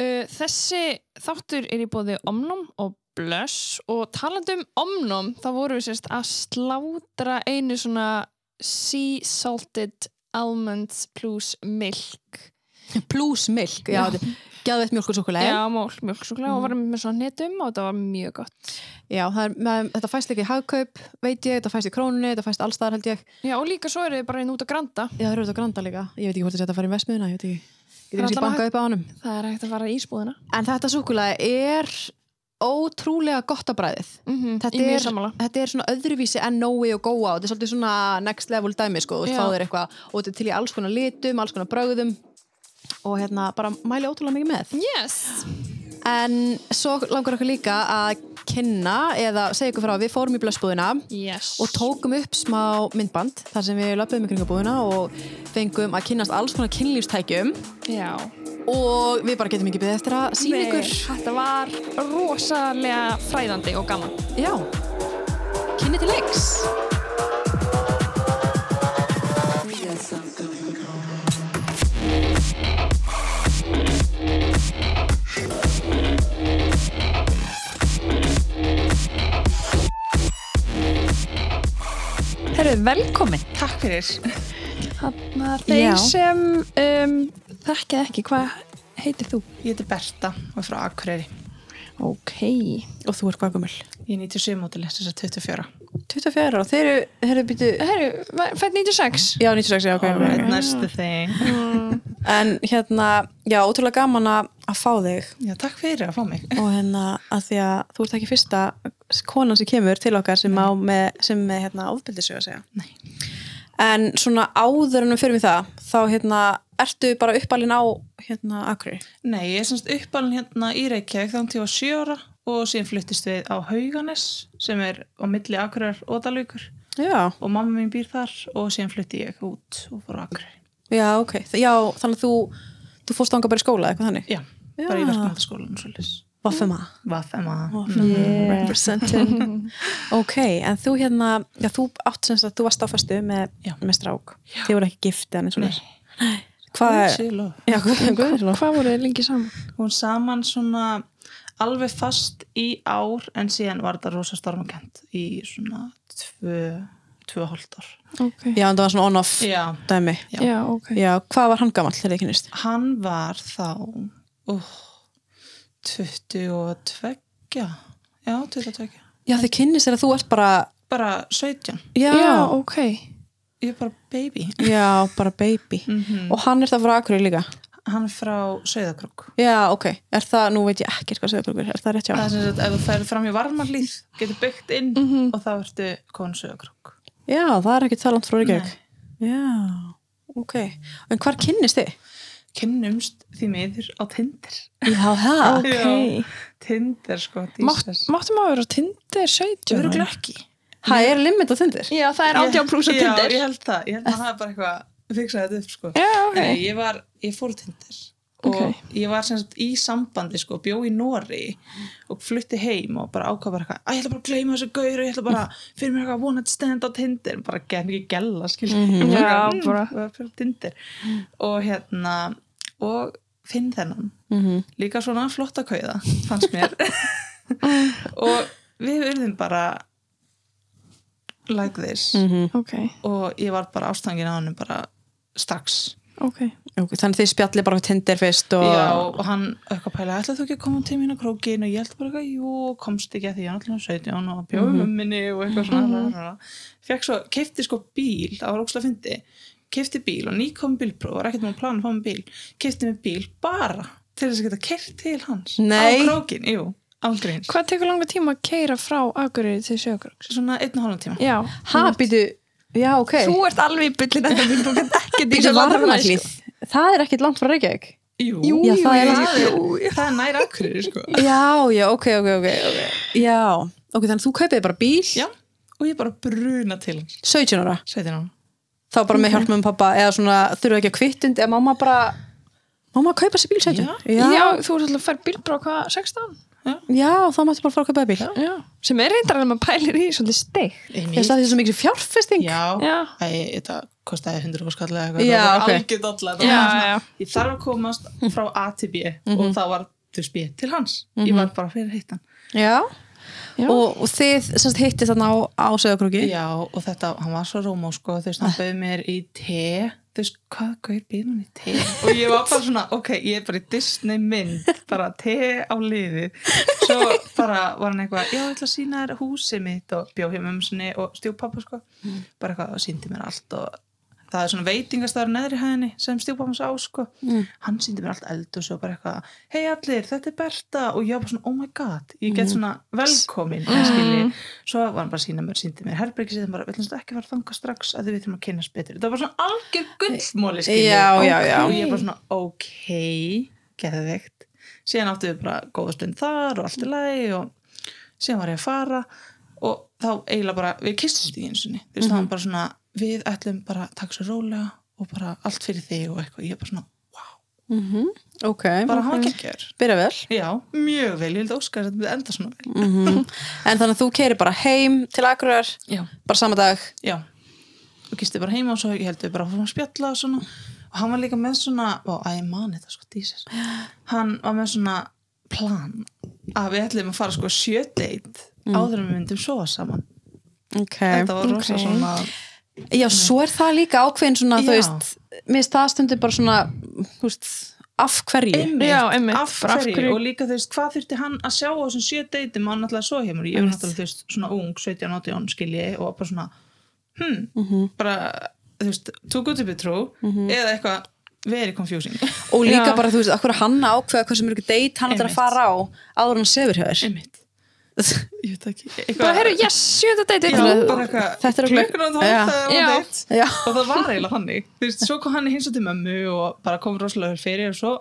Uh, þessi þáttur er í bóði Omnum og Blöss og talandum Omnum þá voru við sérst að slátra einu svona sea salted almonds plus milk Plus milk, já, Já. gæðveitt mjölk og súkulega Já, mól, mjölksúkla og varum með svona netum og þetta var mjög gott Já, er, með, þetta fæst líka í hagkaup, veit ég, þetta fæst í krónunni, þetta fæst allstaðar held ég. Já, og líka svo eru þið bara einn út að granta Já, það eru þetta granda líka. Ég veit ekki hvort að þetta fara í vestmiðuna, ég veit ekki. Getur allavega bankað upp á honum. Það er hægt að fara í ísbúðina En þetta súkulega er ótrúlega gott á bræðið. mm -hmm. Þetta er, þetta er svona öðruvísi en Nói og Góa og þetta er svolítið svona next level dæmi sko, þú veist, Já. fá þér eitthvað og þetta er til í alls konar litum, alls konar brögðum og hérna bara mæli ótrúlega mikið með. Yes En svo langar okkur líka að kynna eða segja ykkur frá að við fórum í blössbúðina Yes. og tókum upp smá myndband þar sem við löpum í kringa búðina og fengum að kynnast alls konar kynlífstækjum. Já. Og við bara getum ekki beðið eftir að sína ykkur. Þetta var rosalega fræðandi og gaman. Já, kynni til leiks Herru, velkomin Takk fyrir. Þannig að þeir sem um, þekkið ekki, hvað heitir þú? Ég heiti Berta og er frá Akureyri. Ok Og þú ert hvað gömul? Ég er 97 mótil, þess að 24. 24 og þeir eru, þeir eru býtu Herru, fætt 96 Já, 96, já, ok, nice the thing. En hérna, já, ótrúlega gaman að fá þig Já, takk fyrir að fá mig. og hérna að því að þú ert ekki fyrsta konan sem kemur til okkar sem á með, sem með hérna ofbildisög að segja Nei. En svona áður en við fyrir við það þá hérna, ertu bara uppalinn á hérna Akureyri? Nei, ég er semst uppalinn hérna í Reykjavík til ég var 7 ára og síðan fluttist við á Hauganes sem er á milli Akureyrar og Dalvíkur Já, og mamma mín býr þar og síðan flutti ég út og fór á Akureyri. já, ok Já, þannig að þú, þú fórst ánga bara í skóla eitthvað þannig? Já, bara í verkmyndaskólan og svolítið. Vaffema Vaffema. Yeah. Representing Ok, en þú hérna já, þú átt sem sagt, þú varst áfastu með, Já. með strák Þið voru ekki gift en eins og Nei. þess Hvað. Já? Hvað voru þið lengi saman? Hún saman svona alveg fast í ár en síðan var þetta rosa stormakent í svona tvö, tvö og hálft ár. Ok. Já, en það var svona on-off Já, dæmi. Já. Já, ok. Já, hvað var hann gamall þegar þið kynist? hann var þá uh, 22 já, 22 Já, þið kynist þegar þú ert bara bara 17, Já, Já, ok. Ég er bara baby. Já bara baby. Mm Og hann er það frá Akureyri líka hann er frá Sauðakrók Já, ok, er það, nú veit ég ekkert hvað sögurkrókur er. Það rétt hjá? það er sem sagt, ef þú færið fram í varmalíð getur byggt inn Mhm. og þá ertu konu Sauðakrók Já, það er ekkert það langt frá Reykjavík. Já, ok. En hvar kynnist þið? kynnumst því miður á Tinder. Já, það Ok. Já. Tinder sko, Mátt, Jesus. Máttu maður vera á Tinder 17? Örugglega ekki. Það er limit á Tinder? Já, það er 18 pluss á Já, Tinder. ég held það, ég held að það fiksaði þetta upp sko. Já, ok. Nei, ég var, ég fór á Tinder og Ok. ég var sem sagt í sambandi sko, bjó í Nóri og flutti heim og bara ákvað bara eitthvað að ég ætla bara að gleyma þessu gaur og ég ætla bara fyrir mér eitthvað one night stand á Tinder. Bara genn ekki gælla skil Mhm. Já, bara. Tinder. Og hérna og finn þennan. Mm líka svona flotta kauða fannst mér. Og við urðum bara like this. -hmm. Ok, og ég var bara ástangin á hann bara strax. Ok. Okay, Þannig þið spjalli bara á Tinder fyrst og... Já, og hann eitthvað pæla, ætlaðu þú ekki að koma til mín á krókin og ég held bara eitthvað, jú, komst ekki að því ég er náttúrulega 17 og bjóðum mm minni og eitthvað svona mm -hmm. fekk svo, keifti sko bíl það var ókslega fyndi, keifti bíl og nýkom bílpróf, var ekkert með að plana að fá með bíl. Keifti með bíl bara til þess að geta kert til hans Nei. á krókin, jú, ángríns Hvað tekur langa tíma að keira frá Akureyri til Sjögrugs? svona einn og hálfum tíma. Já. Ha, býtu, já, ok Þú ert alveg í byllin að það þú kannst ekki Býtu varmahlýð Það er ekkert langt frá Reykjavík Jú, Jú, Já, það er jú, langt. jú. það er nær akkurir sko. Já, já, ok, ok, ok, Já, ok, þannig að þú kaupið bara bíl Já, og ég bara bruna til hans 17 ára 17 ára þá bara með hjálp með pappa eða svona þurfa ekki að kvittund eða mamma bara mamma kaupa sér bíl 17 Já. Já, þú ert alltaf að fara bílbrá hvað, 16? Já, þá mættu bara fara að kaupa bíl. Já. sem er reyndar að maður pælir í svolítið steik Ég veist að því er svo mikið fjárfesting. Já, Já. Æ, þetta kostaði 100 og skall eða eitthvað ég þarf að komast frá A til B Mhm. og það var þú veist B til hans. Ég var bara fyrir hittan Já, Já. Og, og þið semst hittist þarna á, á sögurkrúki já og þetta, hann var svo rómó sko, þú veist, hann bauð mér í te þú veist, hvað, hvað býð mér í te? Og ég var bara svona, ok, ég er bara í Disney mynd, bara te á liðið. Svo bara var hann eitthvað já, ég ætla að sína þér húsið mitt. Og bjóð hjá mömmu sinni og stjúpappa sko. Bara eitthvað og síndi mér allt og það er svona veitingastæður neðri hæðinni sem stjúpappa sá sko. Hann síndi mér allt eld og svo bara eitthvað hei allir, þetta er Berta og ég var bara svona, oh my god ég get svona velkomin mm. svo var hann bara að sína mér, síndi mér herbergi síðan bara, við ætlum ekki að fara þanga strax að við þurfum að kynast betur, þetta var svona algjör gullmóli og ég bara svona, ok geðveikt, síðan áttu við bara góða stund þar og allt í lagi og síðan var ég að fara og þá eiginlega bara, við kistumst í eins og þú veist, það var bara svona, við ætlum bara að taka svo rólega og bara allt fyrir þig og eitthvað, ég er bara svona, wow Mhm. Ok, bara hann já, mjög vel, ég held að óska að þetta enda svona vel. Mhm. En þannig að þú keiri bara heim til Akureyrar bara sama dag. Já. Og gisti bara heima og svo ég held við bara að spjalla og svona. Og hann var líka með svona og að ég man þetta sko dísir hann var með svona plan að við ætlum að fara sko sjödeit áður en við myndum sofa saman. Ok þetta var rosa Ok. svona Já, svo er það líka ákveðin svona, þú Já. veist mér finnst það stundur bara svona þú veist, af hverju? Einmitt, Já, einmitt. af Bara af hverju? hverju- og líka þú veist, hvað þurfti hann að sjá á þessum sjö deytum hann náttúrulega svo hjá mér? Ég er náttúrulega þú veist, svona ung, 17, 18 skilji og bara svona, hm Mhm. bara, þú veist, too good to be true eða eitthvað very confusing. Og líka Já. bara, þú veist, akkur hann ákveða hvað sem er ekki deit hann ætlar að fara á áður hann sefur hjá þér? Einmitt ég veit ekki. Bara, herru, yes, sjönda eitthvað, Þetta er okkur- klukkan á Já. þegar Já. var deitt Já. og það var eiginlega þannig. Þú veist, svo kom hann í hinsa til mömmu og bara kom rosalega fyrir og svo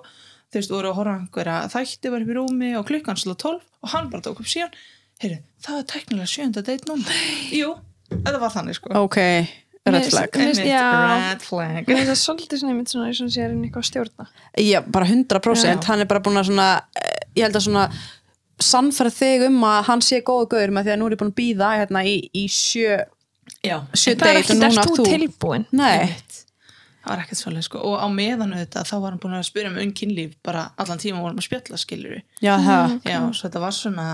þú veist, voru að horfa á einhverja þætti var upp í rúmi og klukkan slá tólf og hann bara tók upp síðan heyrðu, það er teknilega sjönda deitt núna. Jú, þetta var þannig sko. Ok, red flag. red flag. Mér finnst það svolítið svona einmitt svona eins og sé hann eitthvað að stjórna. Já, bara 100% Já. hann er bara búin að svona eh, ég held að svona sannfæra þig um að hann sé góðu gauður með því að nú er ég búin að býða hérna í, í sjö, já, sjö Það er deit ekki, það núna er þú þú tilbúin? Nei, það var ekkert svolítið sko. Og á meðan auðvitað þá var hann búin að spyrja um unnkynlíf bara allan tíma vorum að spjalla skilur já það já, svo þetta var svona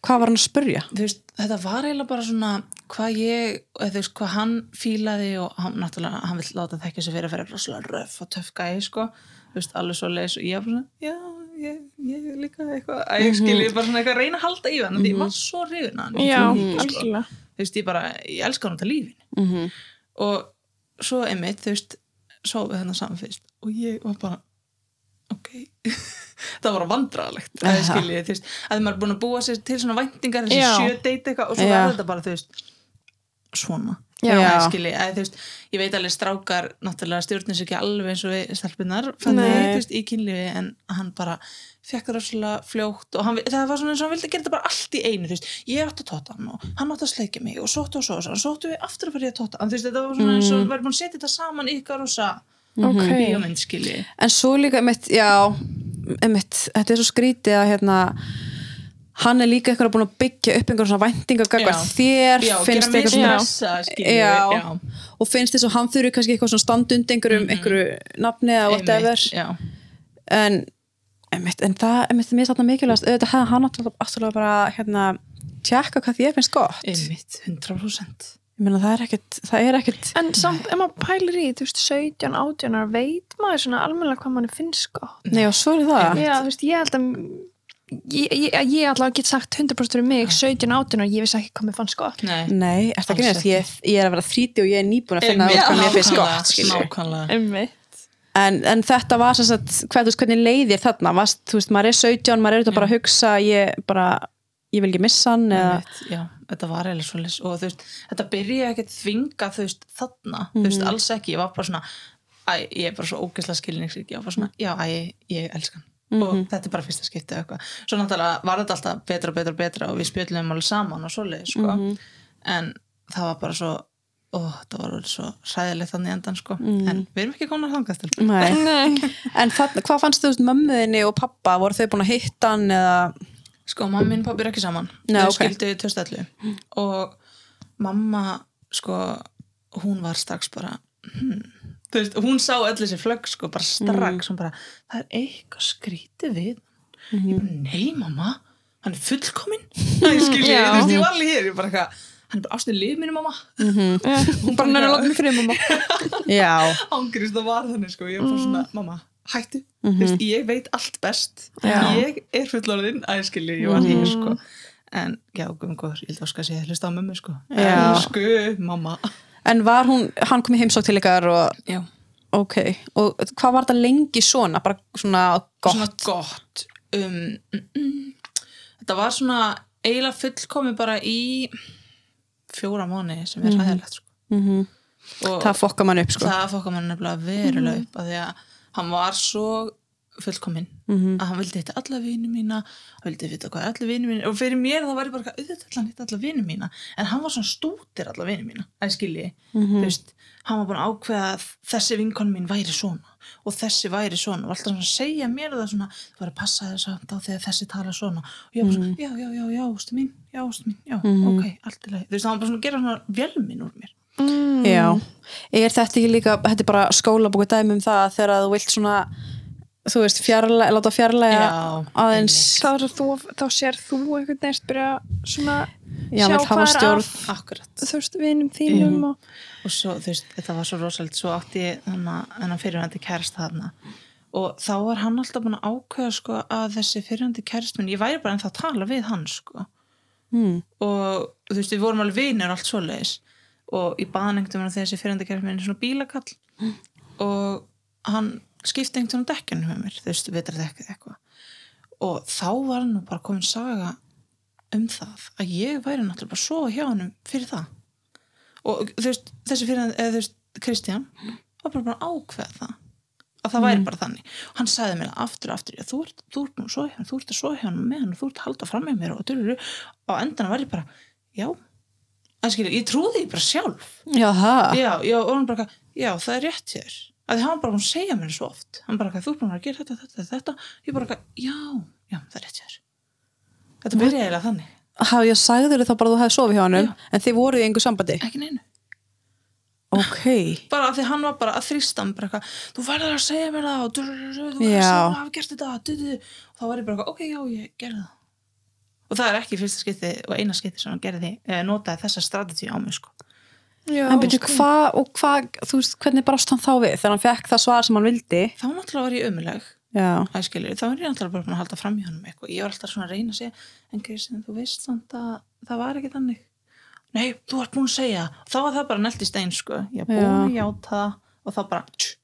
hvað var hann að spurja? þú veist, þetta var eiginlega bara svona hvað ég, eða þú veist, hvað hann fílaði og hann náttúrulega, hann vill láta þekka sig fyrir að vera rosalega röf og töff gæði sko, þú veist, alveg svo leis og ég var svona, já, ég, ég líka eitthvað, að ég skilji bara svona eitthvað að reyna að halda í hann, því ég var svo hrifin að hann Já, sko. algjörlega þú veist, ég bara, ég elska hann út af lífinu Mm -hmm. og svo einmitt, þú veist svo við hennar saman fyrst og ég var bara ok það var vandræðalegt að ég skilji, þú veist, að maður er búin að búa sér til svona væntingar, þessi Já. sjö date eitthvað og svo Já. verður þetta bara, þú veist svona. Já. ég skilji, að veist ég veit alveg strákar, náttúrulega stjórnir sér ekki alveg eins og við stelpunar í kynlífi en hann bara fekk það rosalega fljótt og hann, það var svona eins og hann vildi gera þetta bara allt í einu veist, ég átti að tóta hann og hann átti að sleikja mig og sóttu og svo og svo, svo áttu við aftur að fyrir að tóta hann, veist, þetta var svona eins og verður búin að setja þetta saman í ykkar rosa Ok, bíómynd, skilji. En svo líka einmitt, já einmitt, þetta er svo skrítið að hérna hann er líka eitthvað búin að byggja upp einhverjum svona Já. þér já, finnst eitthvað svona og finnst þess að hann þurfi kannski eitthvað svona standund einhverjum, einhverju nafni eða whatever. en, einmitt, en það einmitt, mér er þarna mikilvægast, auðvitað hefði hann náttúrulega bara hérna tjekka hvað þér finnst gott. Einmitt, 100% ég meina það er ekkit, það er ekkit en samt, ef maður pælir í, þú veist, 17, 18 ára, veit maður svona almennilega hvað manni finnst gott? Nei og svo er það. Já, þú veist, ég held að ég, ég, ég allavega get sagt 100% fyrir mig 17, 18 og ég vissi ekki hvað mér fannst gott. Nei, nei, er það ekki ég, ég er að vera þríti og ég er nýbúin að finna út hvað mér finnst nákvæmlega, gott en, en þetta var sem sagt, hvað, þú veist, hvernig leiðir þarna? Vast, veist, maður er 17, maður er auðvitað bara að hugsa ég bara, ég vil ekki missa hann eða, Einmitt, já, þetta var eiginlega svolítið og veist, þetta byrjaði ekki að þvinga þarna, veist, Mhm. alls ekki. Ég var bara svona, æ, ég er bara svo ógeðslega skilningsrík, ég var bara svona, já, æ, ég elska hann Mhm. og þetta er bara fyrsta skipti eða eitthvað, svo náttúrulega var þetta alltaf betra og betra og betra og við spjöllum alveg saman og svoleið, sko, Mhm. en það var bara svo ó, það var alveg svo hræðilegt þannig endan, sko, Mhm. en við erum ekki konar þangast til nei Nei. En hvað fannst þú veist mömmuðinni og pappa, voru þau búin að hitta hann eða Sko, mamma minn og pappi er ekki saman Nei, Þau ok. skildu 2011 og mamma, sko hún var strax bara hmm. Þú veist, hún sá öll þessi flögg sko, bara strax, hún bara það er eitthvað skrítið við mm -hmm. Nei, mamma, hann er fullkominn. Það ég skilji, Já. þú veist, ég var alveg hér ég bara eitthvað, hann er bara ástin lið mínu mamma. Hún bara að láta mig frið mamma. Ángrist það var þannig sko, ég var bara svona, mamma, hættu. Þú veist, ég veit allt best. Já. ég er fullorðinn, að ég skilji, ég var hér sko. En já, guðum góður, ég held að skal segja hlusta á mömmu sko, Já. elsku mamma en var hún, hann kom í heimsók til ykkar og, já, ok, og hvað var þetta lengi svona, bara svona gott? svona gott um, mm, mm, þetta var svona eiginlega fullkomi bara í fjóra mánu sem er ræðilegt sko. Og Það fokka mann upp, sko. það fokkar mann nefnilega verulega upp af því að hann var svo fullkominn. Mhm. að hann vildi hitta alla vini mína hann vildi vita hvað alla vini mína og fyrir mér það var ég bara eitthvað, auðvitað hitta alla vini mína. En hann var svona stútir alla vini mína að skilji, Mhm. þú veist hann var búin að ákveða að þessi vinkon mín væri svona og þessi væri svona. Og alltaf svona að segja mér það svona þú var að passa þess að á þegar þessi tala svona. Og ég var svona, já, já, já, já, ástu mín já, ástu mín, já, ok, allt í lagi. Þú veist, hann var bara svona að gera svona velminn úr mér. Já, er þetta ekki líka, þetta er bara skólabóku dæmi um það að þegar þú vilt svona, þú veist, fjarlæga, láta fjarlæga Já, aðeins, þá, er þú, þá sér þú einhvern veginn byrja svona Já, sjá vill hafa hvað er stjórn. að akkurat. þú veist, vinum þínum og og svo, þú veist, þetta var svo rosalit svo átti ég þennan fyrirvændi kærasta þarna. Og þá var hann alltaf búin að ákveða sko að þessi fyrirvændi kærast minn, ég væri bara ennþá að tala við hann sko. Mm. og þú veist, við vorum alveg vinir og allt svoleiðis. Og ég baði nefndum að þessi fyrirvændi kærast minn er svona bílakall. Og hann skipti einhvern veginn dekkinu með mér, þú veist, veitur dekkið eitthvað. Og þá var nú bara komin saga um það að ég væri náttúrulega bara svo hjá hann fyrir það. Og þú veist, þessi fyrir eða þú veist, Kristján var bara bara að ákveða það að það væri bara þannig. Og hann sagði mér aftur og aftur þú, ert, þú ert nú svo hjá hann, þú ert að svo hjá hann með hann og þú ert að halda fram með mér og dururu og á endan var ég bara, já. Skilja, ég trúði því bara sjálf. Já, já, já, og hann bara, já, það er rétt hér að því hann bara að segja mér svo oft. Hann bara, þú ert búin að gera þetta, þetta, þetta ég bara, já, já, það er rétt hér þetta byrjaði eiginlega þannig. Hafa ég sagður þá bara að þú hefði sofið hjá hann en þið voruð í einhver sambandi? Ekki neinu. Ok, bara af því hann var bara að þrýsta hann bara eitthvað, þú verður að segja mér það og þú verður að að hafa gert þetta og þá var ég bara ok, já, ég gerði það. Og það er ekki fyrsta skipti og eina skipti sem hann gerði, eh, notaði þessa strategi á mig sko. Já, en byrju hvað og hvað, þú veist, hvernig brást hann þá við þegar hann fekk það svar sem hann vildi? Þá náttúrulega var ég ömuleg Já, æskilir, þá var ég náttúrulega bara búin að halda fram í honum eitthvað, ég var alltaf svona að reyna að segja en Kristinn, þú veist samt að það var ekki þannig. Nei, þú ert búin að segja. Þá var það bara nelt í stein sko. Ég er búin að játa og þá bara tsk,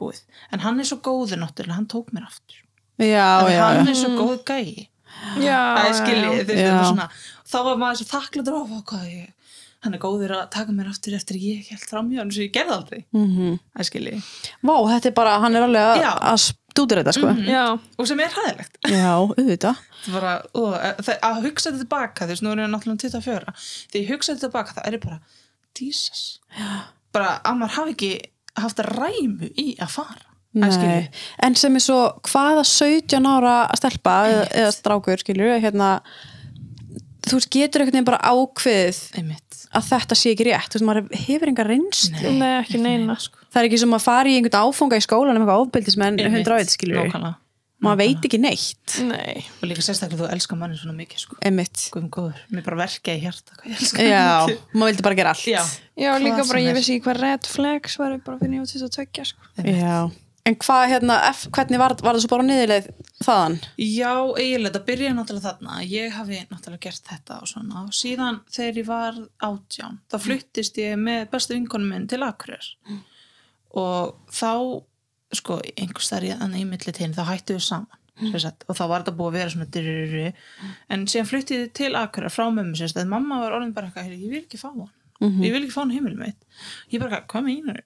búið, en hann er svo góður náttúrulega, hann tók mér aftur. Já, já, hann er svo góð gæi. Já, þú veist, þá var maður svo þakkláttur á hvað ég hann er góður að taka mér aftur eftir að ég held fram í hann sem ég gerði aldrei. Mm að skilji, Vá, þetta er bara, hann er alveg að, að stúdur þetta sko. Já, og sem er hæðilegt Já, auðvitað. Það bara, ó, það, að hugsa þetta tilbaka þú veist, nú er ég náttúrulega um 24 þegar ég hugsa þetta tilbaka, það er bara Jesus, bara að maður hafi ekki haft að ræmu í að fara. Að Nei, skilji, en sem er svo hvaða 17 ára stelpa eða, eða strákur, skilur hérna, þú veist, getur einhvern veginn bara ákveðið einmitt. að þetta sé ekki rétt, þú veist, maður hefur enga reynslu. Nei. nei, ekki neina sko. það er ekki sem að fara í einhvern áfanga í skólan um eitthvað ofbeldismenn Einmitt. 101 skilur við, maður veit ekki neitt. Nei, og líka sérstaklega þú elskar manni svona mikið sko. mér bara verka í hjarta hvað ég elskar já, maður vildi bara gera allt. Já, já, líka bara ég vissi ekki hvað red flags var bara fyrir ég var til að tökja sko. Já. En hvað hérna, F, hvernig var, var það svo bara niðurleið þaðan? Já, eiginlega, það byrjaði náttúrulega þarna. Ég hafi náttúrulega gert þetta og svona. Og síðan þegar ég var átján þá fluttist ég með bestu vinkonum minn til Akureyr og þá sko, einhvers þar í þannig í milli til þá hættu við saman sagt, og þá var þetta búið að vera svona dyrriri en síðan fluttið ég til Akureyr frá mömmu sem sagt, mamma var orðin bara eitthvað, "Heyrðu, ég vil ekki fá hann ég vil ekki fá hann heimilum mitt ég bara, hvað meinar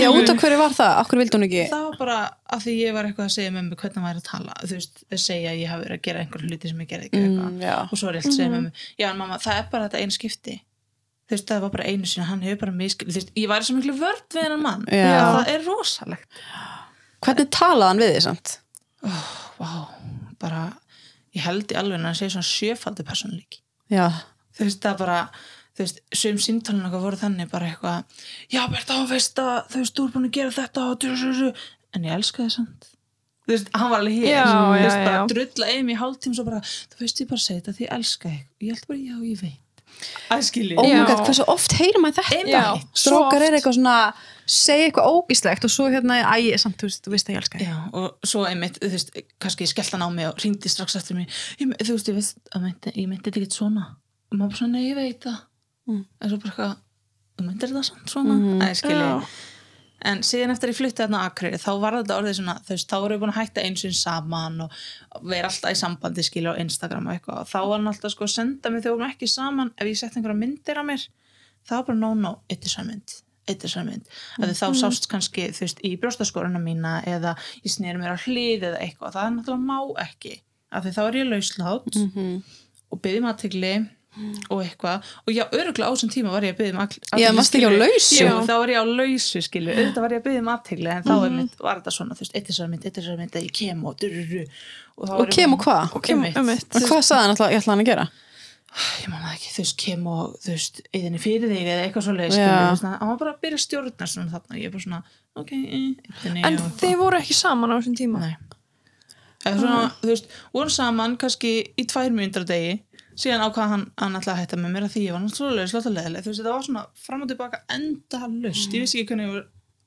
Já, út af hverju var það? Akkur vildi hún ekki? það var bara að því ég var eitthvað að segja með mig hvernig hann væri að tala þú veist, að segja að ég hafi verið að gera einhver hluti sem ég gerði ekki eitthvað Mm, já. og svo er ég alltaf að segja með mig já en mamma, það er bara þetta einu skipti þú veist, það var bara einu sinni, hann hefur bara miskil þú veist, ég væri svo miklu vörd við hennan mann Já. það er rosalegt Hvernig talaði hann við þið samt? vá, bara ég held í alveg að hann segir svona sjöfaldi persónleiki já, þú veist það bara þú veist, sum símtalinn okkar voru þannig bara eitthvað, já Berta, þú veist að þú veist, þú er búin að gera þetta og du- du- du- du." en ég elska þið samt. Þú veist, hann var alveg hér Já, þú já, veist, bara já. drulla eim í hálftíma svo bara, þú veist, ég bara segi þetta því ég elska þig. Og ég held bara, já, ég veit. Að skilji. Oh Já. god, hversu oft heyrir maður þetta? Já, strókar er eitthvað svona segja eitthvað ógíslegt og svo hérna æ, samt, þú veist, þú veist að ég elska þig. Já, og svo einmitt, þú veist, kannski skellt hann á mig og ringdi strax eftir ég, me- þú veist, ég veist, að ég meinti þetta ekki svona. Og maður bara svona, nei, ég veit það Mm. en svo bara eitthvað þú meintir þetta samt svona Mhm. mm. Já. en síðan eftir ég flutti þarna Akureyri, þá var þetta orðið svona veist, þá voru ég búin að hætta eins og saman og vera alltaf í sambandi skilja á Instagram og eitthvað, og þá var hann alltaf sko að senda mig þegar við vorum ekki saman, ef ég sett einhverja myndir á mér, þá bara no, no, eitt er sæð mynd eitt er sæð mynd, að þá sást kannski þú veist, í brjóstaskoruna mína eða ég sneri mér á hlið eða eitthvað það er náttúrulega má ekki, af því þá er ég lauslát Mhm. og byggjum aðtegli og eitthvað og já, öruglega á þessum tíma var ég að byggja um aðtegli Já, varstu ekki á lausu? Jú, þá var ég á lausu, skilju, auðvitað var ég að byggja um aðtegli en þá mm -hmm. var þetta svona, þú veist, eitt er sæð mynd, eitt er sæð mynd, ég kem og dururu og, og var ég kem og hvað? Og kem- Einmitt. einmitt. og hvað sagði hann alltaf, ég ætla hann að gera? ég man það ekki, þú veist, kem og þú veist, eðinni fyrir þig eða eitthvað svo leið Já. hann var bara að byrja að stjórna svona þarna, ég er bara svona, ok, síðan ákvað hann, að hætta með mér að því ég var náttúrulega slótt að leðileg þú veist, þetta var svona fram og tilbaka enda löst ég vissi ekki hvernig ég var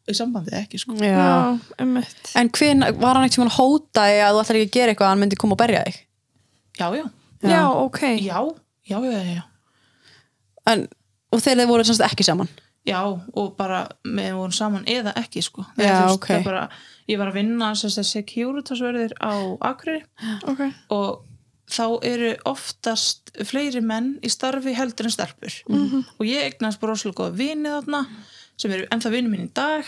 í sambandi ekki, sko já. Já, einmitt. en hvern, var hann ekkert sem hann hótaði að þú ætlar ekki að gera eitthvað að hann myndi koma og berja þig? já, já, Já, ok. já, já, já, já, já. en, og þeir voru semst ekki saman já og bara við vorum saman eða ekki, sko Já, Eða, þú veist, ok. það er bara, ég var að vinna sem sagt securitasverðir á Akureyri Ok. og þá eru oftast fleiri menn í starfi heldur en stelpur. Mhm. og ég eignast bara rosalega góða vini þarna sem eru ennþá vini mín í dag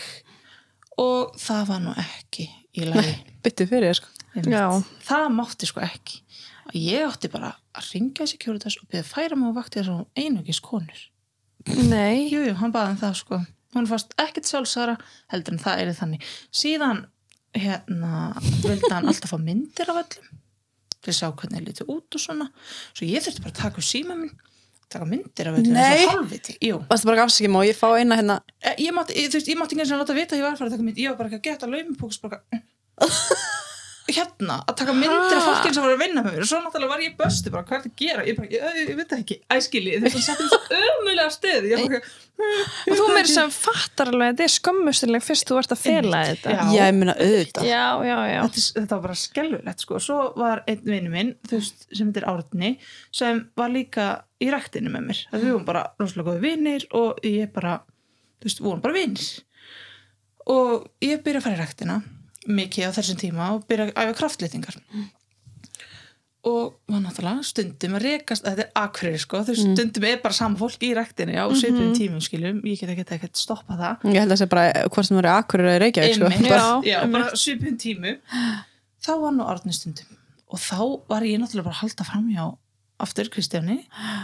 og það var nú ekki í lagi. Byttu fyrir sko. Það mátti sko ekki. Ég átti bara að ringa þessi kjóriðas og beða færa mig á vakti þess að hún einugis konur. Nei. jú, jú, hann baði um það sko. Hún fannst ekkert sjálfsara heldur en það er þannig. Síðan hérna vildi hann alltaf fá myndir af öllum til að sjá hvernig það lítið út og svona svo ég þurfti bara að taka síma minn taka myndir af Nei. eins og halvviti jú. varstu bara gafsakima og ég fá eina hérna Eh, ég mátti, ekki eins og láta vita að ég var að fara að taka mynd ég var bara ekki að geta laumupókus bara hérna, að taka myndir af fólkinn sem var að vinna með mér. Og svo náttúrulega var ég böstu bara, hvað er þetta að gera? Ég, bara, ég, ég, ég veit það ekki, æskili veist, það settum svo ömulega bara, Og þú meiri sem fattar alveg að þetta er skömmustileg fyrst þú ert að fela þetta. já. ég meina auðvitað. Já, já, já. þetta, er- þetta var bara skelfulegt sko. svo var einn vinnu minn veist, sem heitir Árni sem var líka í ræktinu með mér. Það við vorum bara rosalega góði vinnir og ég bara, þú veist, við vorum bara vinnir og ég byrja að fara í ræktina mikið á þessum tíma og byrja að æfa kraftlýtingar og var náttúrulega stundum að rekast þetta er akkurir sko, þú veist, stundum er bara sama fólk í ræktinu á svipum tímum skiljum. Ég get ekki ekkert stoppa það. Ég held að það sé bara hvort sem verið akkur eða reykjavík sko. Já, já, bara svipum tímu þá var nú Árni stundum. Og þá var ég náttúrulega bara að halda fram hjá aftur Kristjáni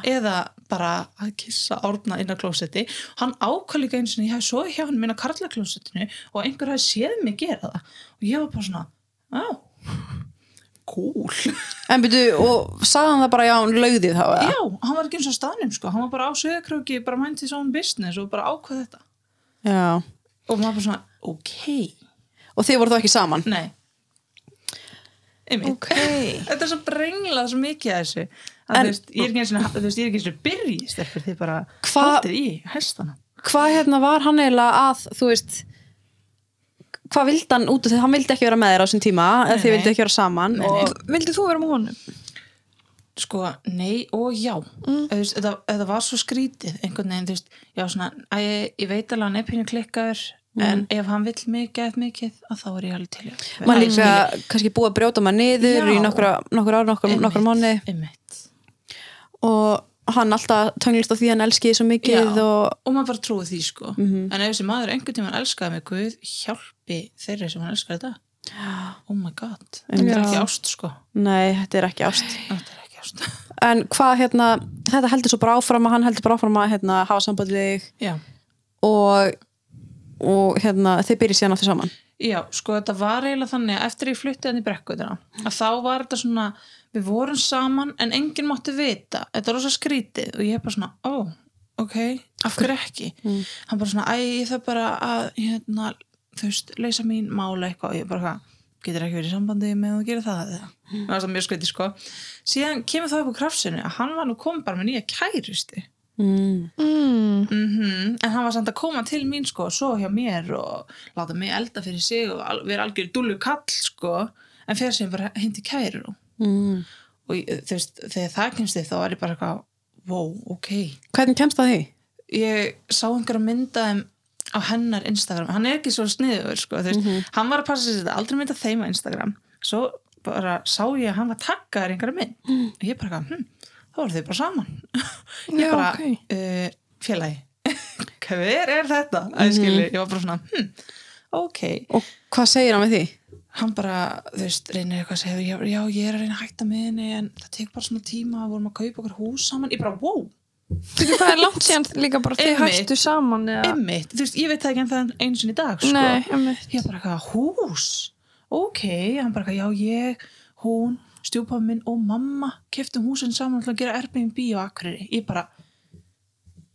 eða bara að kissa Árna inn á klósetti. Hann ákvað líka eins og ég hef svo hjá hann minna karlaklósettinu og einhver hafi séð mig gera það. Og ég var bara svona á, cool. En byrju, og sagði hann það bara já, hann lögði þá eða? já, hann var ekki eins og staðnum sko. Hann var bara á sögurkróki, bara mind his own business og bara ákvað þetta. Já, og maður bara svona, ok. Og þið voru þá ekki saman? Nei. Einmitt. Ok. þetta er svo brenglað svo mikið að þessu að En- þú veist, ég er ekki eins og þú veist, ég er ekki eins og byrjist eftir því bara haldið í hestana hvað hérna var hann eiginlega að þú veist hvað vildi hann út af því hann vildi ekki vera með þér á þessum tíma eða Nei, þið nei. vildi ekki vera saman Nei, og Vildið þú vera með honum? sko, nei og já mm. þetta, þetta var svo skrítið einhvern veginn, þú veist, já svona að ég, ég veit alveg að hann er pínu klikkaður en ef hann vill mikið eftir mikið að þá er ég alveg til Æ, líka kannski búið að brjóta maður niður Já. í nokkra, nokkur ár, nokkur, Einmitt, nokkur mánu einmitt. Og hann alltaf tönglist á því hann elski svo mikið Já. og og maður bara trúi því sko. Mhm. en ef þessi maður einhvern tímann elskaði mig Guð hjálpi þeirri sem hann elskar þetta. Oh my god, þetta er ekki ást sko. Nei, þetta er ekki ást. Þetta er ekki ást. En hvað hérna, þetta heldur svo bara áfram að hann heldur bara áfram að hérna, hafa sambandið og, og hérna, þið byrjið síðan aftur saman. Já, sko þetta var eiginlega þannig að eftir ég flutti hann í brekkuðina að þá var þetta svona, við vorum saman en enginn mátti vita, þetta er rosa skrítið og ég er bara svona, ó, ok af hverju ekki? Hann bara svona, æ, ég þarf bara að hérna, þú veist, leysa mín mála eitthvað. Og ég bara, hvað, getur ekki verið í sambandi með að gera það eða, það var það mjög skrítið sko. Síðan kemur það upp á krafsinu að hann var nú komið bara með nýja kærusti mm. mm. mm en hann var samt að koma til mín sko og svo hjá mér og láta mig elda fyrir sig og vera algjör dúllu kall sko en fyrir sem bara hindi kæru Mm. og þú veist, þegar það kemst þið þá var ég bara eitthvað, wow, ok hvernig kemst það því? ég sá einhverja mynda um á hennar Instagram, hann er ekki svo sniður sko, þú veist, hann var að passa sér þetta aldrei mynda þeim á Instagram, svo bara sá ég að hann var takkaður einhverja mynd og ég bara, hm, þá voru þau bara saman ég bara, ok. uh, félagi hver er þetta? Æskili, ég var bara svona, hm, ok og hvað segir hann við því? Hann bara, þú veist, reynir eitthvað að segja já, já, ég er að reyna að hætta með henni en það tekur bara svona tíma, vorum að kaupa okkur hús saman. Ég bara, wow, Þú hvað er langt síðan líka bara Einmitt. hættu saman eða? einmitt. Þú veist, ég veit það ekki en það einu sinni í dag, sko. Nei, ég bara eitthvað, hús? Ok, hann bara já ég hún, stjúpa minn og mamma keftum húsin saman til að gera Airbnb á Akureyri, ég bara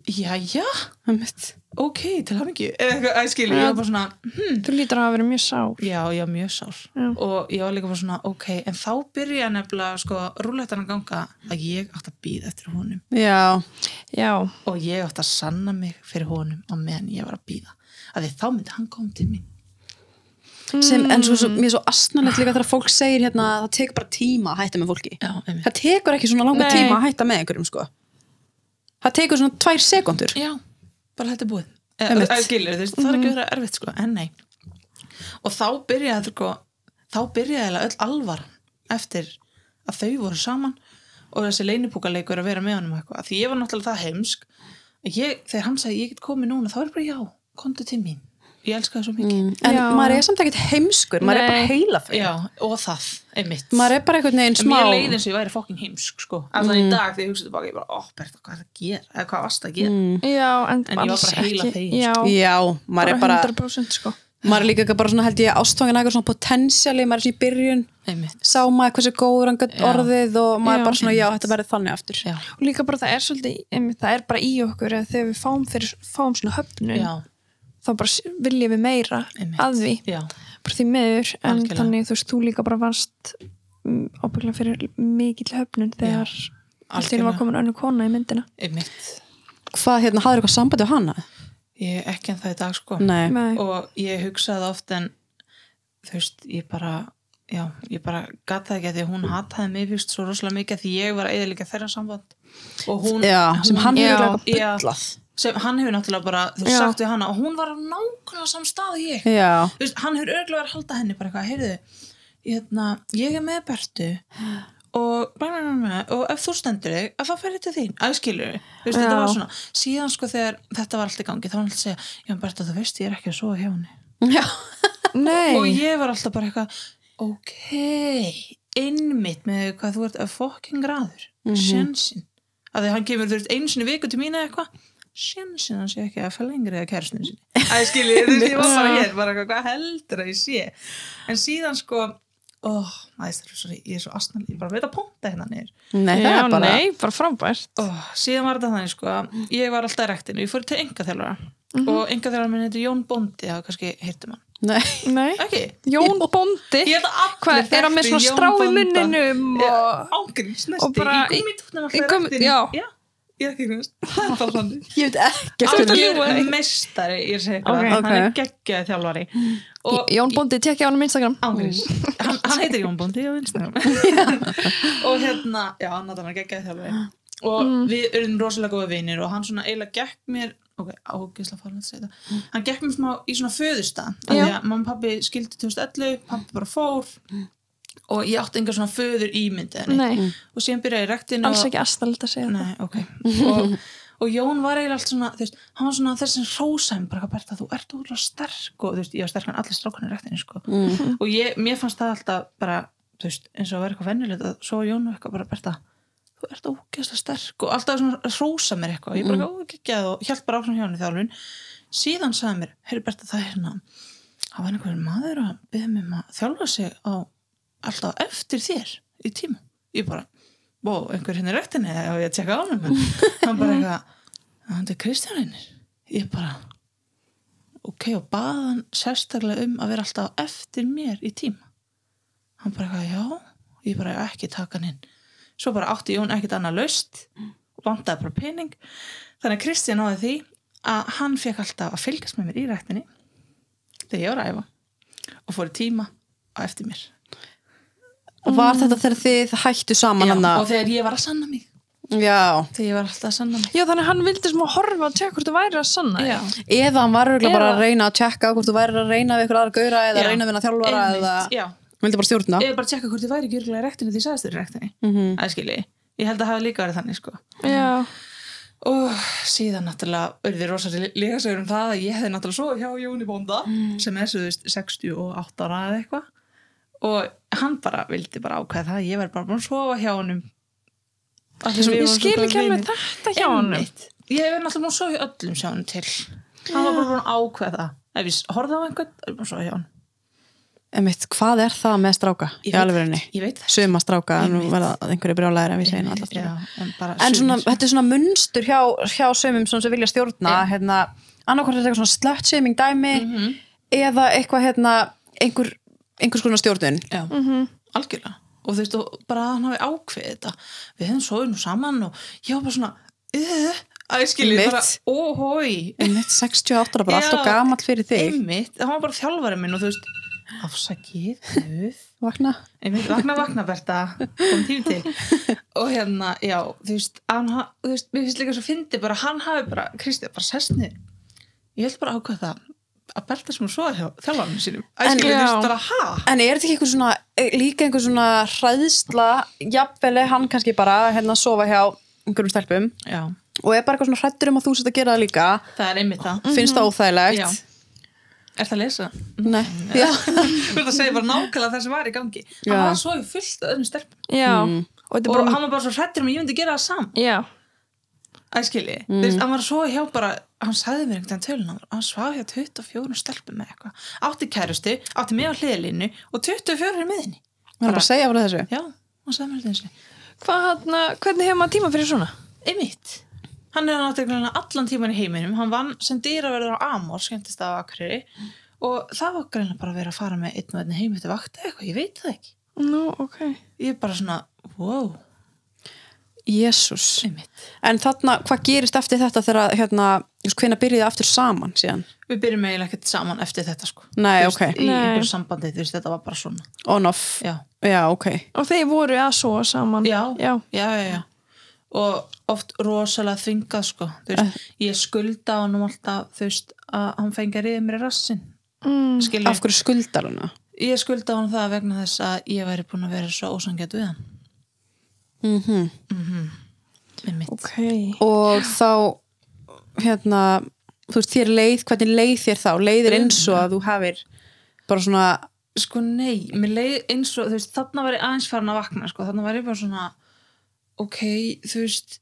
já, já, Einmitt. Ok, til hann ekki eitthvað, að skilja, ég var bara svona hm, Þú lítur að hafa verið mjög sár. já, já, mjög sár. Já. og ég var líka bara svona, ok en þá byrja nefnilega, sko, rúletan að ganga að ég átt að býða eftir honum. Já, Já, og ég átt að sanna mig fyrir honum á meðan ég var að býða að því þá myndi hann koma til mín. Sem, en svo, svo, mér er svo astnalegt líka þegar fólk segir hérna að það tekur bara tíma að hætta með fólki. Já, það tekur ekki svona langa Nei. tíma að hætta með einhverjum sko. Það tekur svona tvær sekundur já, bara þetta er búið. Eða skilur, þú veist, það er ekki að vera erfitt sko, en nei. Og þá byrjaði sko, þá byrjaði öll alvar eftir að þau voru saman og þessi leinipúkaleikur að vera með honum og eitthvað, því ég var náttúrulega það heimsk ég, þegar hann sagði ég get komið núna þá er bara já, komdu til mín ég elska það svo mikið mm. en Já. maður er samt ekkert heimskur maður er bara Nei. heila fyrir já, og það, einmitt maður er bara einhvern veginn En smá mér leiði eins og ég væri fokkin heimsk sko. Alltaf í dag þegar ég hugsaði tilbaka ég bara, ó, Berta, hvað er það að gera? Eða hvað varst að gera? mm. já, en, En ég var bara heila fegin, Já, já, maður er bara 100% sko. maður er líka ekki bara svona held ég ástfangin eitthvað svona potensiali, maður er svona í byrjun Einmitt. sá maður hversu góður hann gætt orðið og maður er bara svona, já, þetta verður þannig aftur Já, Og líka bara það er svolítið, einmitt, það er bara í okkur að þegar við fáum, fyrir, fáum svona höfnun já, þá bara viljum við meira Einmitt. að því, já, bara því meður en Algjörlega. þannig þú veist, þú líka bara varst um, ábygglega fyrir mikill höfnun þegar allt í einu var komin önnu kona í myndina einmitt. hvað, hérna, hafður eitthvað sambandi á hana? Ég er ekki en það í dag sko. Nei, Nei. Og ég hugsaði oft en þú veist, ég bara já, ég bara gata ekki að því að hún hataði mig fyrst svo rosalega mikið að því ég var eða líka þeirra samband og hún, já, sem hann eitthvað Já. bullað sem hann hefur náttúrulega bara, þú veist, sagt við hana og hún var á nákvæmlega samstað og ég. Já, þú veist, hann hefur örgulega verið að halda henni bara eitthvað, heyrðu, hérna, ég er með Bertu og, og ef þú stendur þig að þá fer ég til þín, að skilur þú veist, þetta Já. var svona, síðan sko þegar þetta var allt í gangi, þá var hann alltaf að segja já, Berta, þú veist, ég er ekki að sofa hjá henni. Og ég var alltaf bara eitthvað ok, innmitt með hvað þú ert að fokkin graður mm Mhm. sjensin að því hann kemur, veist, einu sinni í viku til mín eða eitthvað sjensin hann sé ekki að fæla lengri eða kærstinu sinni. Að ég skilji, þú veist, ég var bara hér bara eitthvað, hvað heldur að ég sé? En síðan sko oh, æstur, sorry, ég er svo asnal, ég bara veit að ponta hérna niður. Nei, það já, er bara nei, bara frábært. Oh, síðan var þetta þannig sko að ég var alltaf í rektinu, ég fór til engaþjálfara og engaþjálfara minn heitir Jón Bóndi það kannski heyrtum hann, nei, Nei, ekki? Jón allir Hvað, er hann með svona strá í munninum og... bara í í- gummitútnum í gummi- já. Ég er ekki grunst það er bara þannig. Ég veit ekki algjör meistari, ég segi Ok. okay. hann er geggjaði þjálfari. Og Jón Bóndi, tekja á hann um Instagram. Hann, hann heitir Jón Bóndi á Instagram. Og hérna, já, hann er geggjaði þjálfari. Og við erum rosalega góða vinir og hann svona eiginlega gekk mér ok, ágislega farin að segja þetta hann gekk mér smá í svona Já. því að mamma og pappi skildi 2011 pappi bara fór og ég átti enga svona föður ímyndi henni Nei, og síðan byrjaði rektinu alls og, ekki aðstæðilegt að segja það. Nei, ok. Og, og Jón var eiginlega allt svona veist, hann var svona þessi rósæm bara Berta, þú ert úrlega sterk. Og veist, ég var sterk en allir strákunni í rektinu sko. Mm. og ég, mér fannst það alltaf bara veist, eins og að vera eitthvað venjulegt að svo var Jón eitthvað bara Berta þú ert ógeðslega sterk. Og alltaf svona rósa mér eitthvað. Og ég bara mm. ógeðgjað og hjælt bara áfram hjá hann í þjálfun. Síðan sagði mér, heyri Berta það er hérna það var einhver maður að byggja mig um að þjálfa sig á alltaf eftir þér í tíma. Ég bara, bó, einhver hérna í rektinni og ég að tjekka á hann hann bara eitthvað, hann er Kristján einir ég bara ok, og bað hann sérstaklega um að vera alltaf eftir mér í tíma. Hann bara eitthvað, já. Ég bara ekki taka hann inn. Svo bara átti Jón ekkert annað laust og vandaði bara pening. Þannig að Kristján náði því að hann fekk alltaf að fylgjast með mér í ræktinni þegar ég var að æfa og fór í tíma á eftir mér. og var þetta þegar þið hættu saman Já, hann og þegar ég var að sanna mig já, þegar ég var alltaf að sanna mig Já, þannig að hann vildi sem að horfa og tjekka hvort þú væri að sanna. Já. eða hann var örugglega bara Eða- að reyna að tjekka hvort þú væri að reyna við ykkur aðra gauðra eða Já. reyna við að þjálfara Einmitt, eða já. hann vildi bara stjórna er bara að tjekka hvort ég væri ekki örgulega í rektinni því sagðist þér í rektinni mm -hmm. aðskili, ég held að hafa líka verið þannig sko Já. og síðan náttúrulega urði rosalega líka segur um það að ég hefði náttúrulega svo hjá Jóni Bónda sem er svo þú veist 68 ára eða eitthvað og hann bara vildi bara ákveða það að ég verði bara búin að sofa hjá við Ég skil ekki alveg þetta hjá honum. Einmitt. ég hef náttúrulega búin að sofa hjá öllum sjá hann til. Hann var bara búin að ákveða það. Ef ég horfði á einhvern, er ég búin að sofa hjá hann Einmitt, hvað er það með stráka í Ég veit alvegurinn ég veit það suma stráka, nú Einmitt. verða einhverju brjálæðir en við segjum alltaf Já, stráka en, bara en svona, þetta er svona munstur hjá, hjá sumum sem vilja stjórna Já. hérna, annarkvært er þetta eitthvað svona slut-shaming dæmi Mhm. eða eitthvað hérna einhver, einhvers konar stjórnun. Já, algjörlega. Og þú veist, og bara að hann hafi ákveðið þetta. Við hefum svoðið nú saman og ég var bara svona uh, að ég skilji bara, óhói einmitt 68 ára, bara Já. allt og gamall fyrir þig. einmitt, það var bara þjálfari minn og þú veist, afsakið guð, vakna. Einmitt, vakna, vakna Berta, kom tími til. Og hérna, já, þú veist, hann, ha- þú veist mér finnst líka svo fyndi bara, hann hafi bara, Kristi, bara sessni ég held bara ákveð það að Berta sem hún svo sínum. Að En- ég skilji, þú veist, bara, ha? En er þetta ekki einhver svona, eh, líka einhver svona hræðsla, jafnvel er hann kannski bara hérna að sofa hjá einhverjum stelpum já, og er bara eitthvað svona hrættur um að þú sett að gera það líka. Það er einmitt það. Finnst það óþægilegt. Já. Er það að lesa? Nei, já, Þú ert að segja bara nákvæmlega það sem var í gangi. Já. Hann var svo fullt af öðrum stelpum. Já. Mm. Og þetta Og er bara... hann var bara svo hrættur um að ég myndi gera það sam Já. Æskili, mm. þú veist, hann var svo hjá bara Hann sagði mér einhvern tölun hann, svaf hjá 24 stelpum með eitthvað. Átti kærustu, átti mig á hliðalínu Og 24 er með henni hann er bara að segja frá þessu? Já, hann sagði mér þetta Hvað hann, hvernig hefur maður tíma fyrir svona? Einmitt. Hann er náttúrulega allan tíman í heiminum. Hann vann sem dýraverður á Amor Skemmtist á Akureyri. Og það var greinlega bara að vera að fara með einn og einn heim Þetta vakti eitthvað, ég veit það ekki. Nú, ok. Ég er bara svona, wow, Jésús En þarna, hvað gerist eftir þetta þegar hérna, hvenær byrjuði aftur saman síðan? Við byrjum eiginlega ekkert saman eftir þetta sko Nei, veist, ok. Í einhverju sambandi, þú veist, þetta var bara svona On off, Já, já, ok Og þeir voru að svo saman. já, Já. já, já, já. Og oft rosalega þvingað sko Þú veist, ég skulda á hann alltaf Þú veist, að hann fengi að riða mér í rassin Mm. Af hverju skuldar hana? ég skulda á hann það vegna þess að ég væri búin að vera svo ósangjart við hann Mm með mitt Ok. Og þá hérna, þú veist, þér leið hvernig leið þér þá? Leiðir eins og að þú hafir bara svona Sko nei, mér leið eins og veist, þarna var ég aðeins farin að vakna sko, þarna var ég bara svona ok, þú veist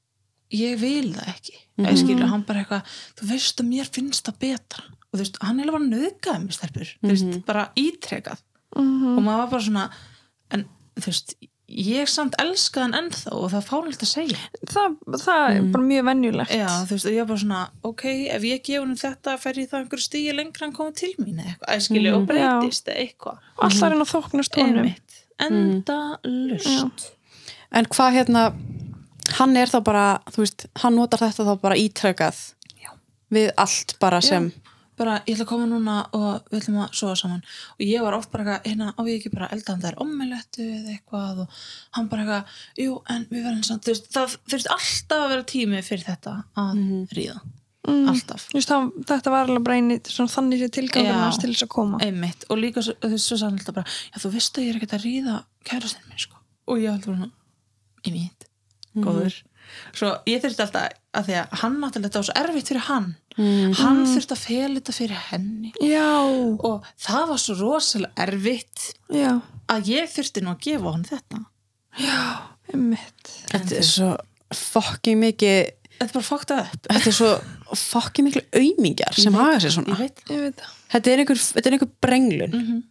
ég vil það ekki mm -hmm. skilur, hann bara eitthvað, þú veist að mér finnst það betra og þú veist, hann er bara nöðgað með stelpur, þú veist, bara ítrekað Mhm. og maður var bara svona en þú veist, ég samt elska hann ennþá og það fánalt að segja. Það, það er bara mjög venjulegt. já, þú veist, ég var bara svona ok, ef ég gef hann þetta fer ég það einhverju stíi lengra en komið til mín eitthvað, skilur, og breytist eitthvað. Alltaf reyna að þóknast honum. Einmitt. enda lust En hvað hérna hann er þá bara, þú veist, hann notar þetta þá bara ítrekað Já. við allt bara sem bara ég ætla að koma núna og við ætlum að sofa saman. Og ég var oft bara hérna á ég ekki bara elda hann þær ommelettu eða eitthvað? Og hann bara eitthvað, jú en við verðum samt þú veist, það þurfti alltaf að vera tími fyrir þetta að ríða. Mm. alltaf, Just, það, þetta var alveg bara eini svona þannig sér tilgangur hans til þess að koma. einmitt. Og líka þú veist, svo sann alltaf bara, já þú veist að ég er ekkert að ríða kærastinn minn sko. Og ég alltaf svona, einmitt. Góður, svo ég þurfti alltaf að því að hann náttúrulega þetta var svo erfitt fyrir hann. Hann þurfti að fela þetta fyrir henni. Já. og það var svo rosalega erfitt Já. að ég þurfti nú að gefa hann þetta. Einmitt. þetta er svo fokking mikið þetta er bara fucked up. Þetta er svo fokki miklu aumingjar sem haga sér svona. ég veit Ég veit þetta er einhver, þetta er einhver brenglun. Mm -hmm.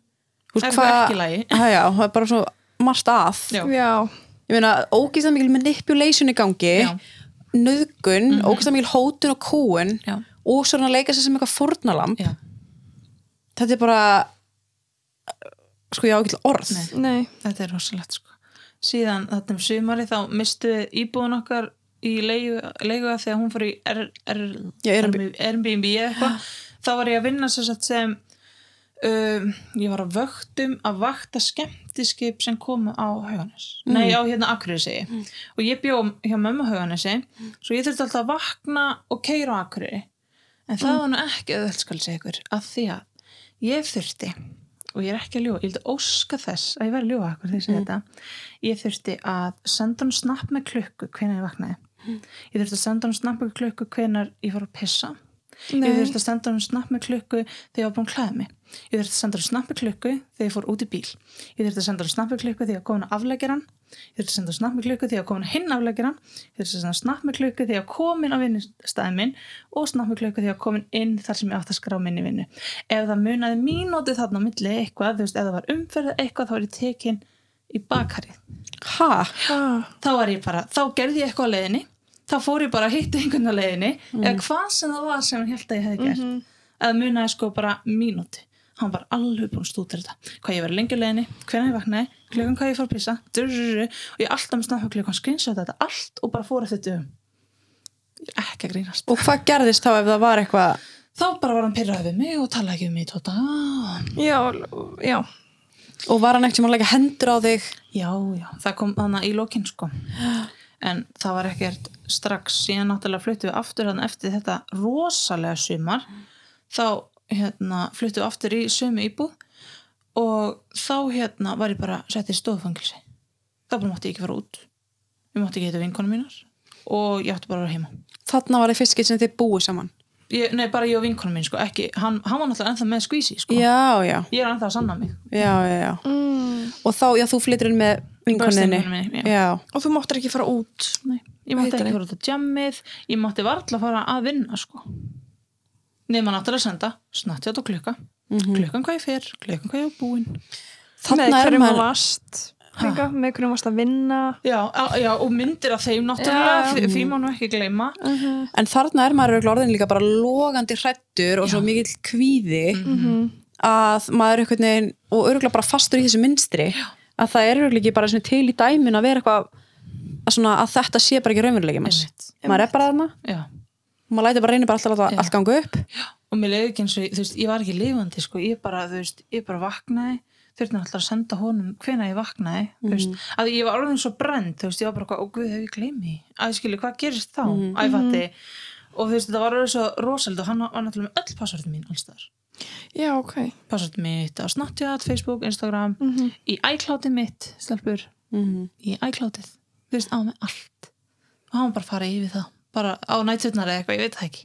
Það er já, það er bara svo margt að Já. Ég meina, ógæslega mikil manipulation í gangi nöðgun, mm ógæslega mikil hótun og kúun Já. og svona leika sér sem eitthvað fórnalamb Já. þetta er bara sko ég á ekki til orð Nei. nei, þetta er rosalegt sko. síðan þetta um sumari þá mistu við íbúðun okkar í leigu, að því að hún fór í Airbnb. Eitthvað þá var ég að vinna sem, sagt sem um, ég var að vöktum að vakta skemmtiskip sem komu á Hauganes nei á hérna Akureyri segi og ég bjó hjá mömmu Hauganesi svo ég þurfti alltaf að vakna og keira á Akureyri. En það var nú ekki auðvöld skal ég segja ykkur að því að ég þurfti og ég er ekki að ljúga, ég vildi óska þess að ég verði að ljúga akkur því segja þetta. Ég þurfti að senda hún snapp með klukku hvenær ég vaknaði. Ég þurfti að senda hún snapp með klukku hvenær ég fór að pissa Nei. ég þurfti að senda hún snapp með klukku þegar ég var búin að klæða mig. Ég þurfti að senda hún snapp með klukku þegar ég fór út í bíl. Ég þurfti að senda hún snapp með klukku þegar ég komin að afleggja hann. Ég þurfti að senda hún snapp með klukku þegar ég komin að hinn afleggja hann. Ég þurfti að senda hún snapp með klukku þegar ég var komin á vinnustæði minn og snapp með klukku þegar ég komin inn þar sem ég átt að skrá minni vinnu. Ef það munaði mínúti þarna á milli eitthvað, veist, ef það var umferð eitthvað þá var ég tekin í bakarið. Ha, ha, þá var ég bara, þá gerði ég eitthvað á leiðinni þá fór ég bara að hitta einhvern á leiðinni eða hvað sem það var sem hann held að ég hefði gert. Eða munaði sko bara mínúti hann var alveg búin að stúta þetta. Hvað ég verið lengi leiðinni, hvernig ég vaknaði klukkan hvað ég fór að drurururu, og ég alltaf með snabba klukkan skrýnsa þetta allt og bara fór eftir þetta er ekki að grínast og hvað gerðist þá ef það var eitthvað þá bara var hann pyrraði við mig og talaði ekki um mig tóta já, já og var hann ekkert sem að leggja hendur á þig Já, já, það kom þannig í lokin sko en það var ekkert strax síðan náttúrulega fluttu við aftur hann eftir þetta rosalega sumar. Þá hérna fluttu við aftur í sömu íbúð og þá hérna var ég bara sett í stofangilsi þá bara mátti ég ekki fara út. Ég mátti ekki heita vinkonum mínar og ég átti bara að vera heima. Þarna var það fyrst skitt sem þið búið saman? Ég, nei, bara ég og vinkonum mín sko, ekki, hann, hann var náttúrulega ennþá með skvísi sko. já, já, ég er ennþá að sanna mig. Já, já, já. mm. og þá, já, þú flyttir inn með vinkoninni. Já. já, og þú máttir ekki fara út. Nei, ég mátti Heitar ekki fara út á jammið ég mátti varla að fara að vinna sko. nema náttúrulega að senda snatti átt á klukka klukkan hvað ég fer, klukkan hvað ég er búin. Þarna með er hverjum maður varst líka, með hverjum varst að vinna? Já, á- já, og myndir af þeim náttúrulega Já. því, því má nú ekki gleyma. En þarna er maður orðin líka bara logandi hrættur og svo mikill kvíði að maður er einhvern veginn og örgulega bara fastur í þessu minstri já. Að það er örgulega ekki bara til í dæmin að vera eitthvað að, svona, að þetta sé bara ekki raunveruleiki maður er bara þarna. Já. og maður læti bara reynir bara alltaf að Já. allt ganga upp. Og mér leiði ekki eins og, þú veist, ég var ekki lifandi sko, ég bara, þú veist, ég bara vaknaði þurfti náttúrulega að senda honum hvenær ég vaknaði þú veist, að ég var orðin svo brend þú veist, ég var bara, hvað, ó guð, hef ég gleymi? Að skilju, hvað gerist þá, mm. æfatti og þú veist, þetta var orðið svo rosald og hann var náttúrulega með öll passvörðum mín alls þar já, ok. Passvörðum mitt á Snapchat, Facebook, Instagram. Í iCloudið mitt, stelpur. Mm í iCloudið, þú veist, á með allt. Og hann bara fara yfir það? Bara á nættutnar eða eitthvað, ég veit það ekki.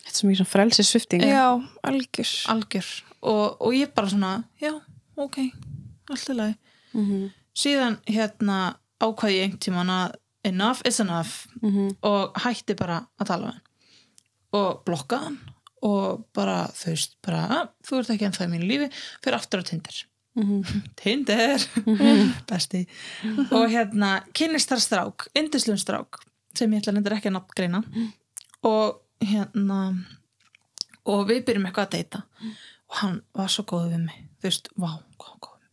Þetta er svo svona frelsi svifting já, algjör. Algjör. Og, og ég bara svona, já, ok. Allt í lagi. Mhm. síðan hérna ákvæði ég einhvern tímann að enough is enough. Mhm. og hætti bara að tala við hann. Og blokkaði hann og bara þú veist, bara, að, þú ert ekki ennþá í mínu lífi fyrir aftur á Tinder. Mhm. Tinder, besti. Og hérna, kynnist þar strák indislun strák, sem ég ætla nefndir ekki að nafngreina. Og hérna og við byrjum eitthvað að deyta. Og hann var svo góð við mig. Þú veist, vá, góð mig.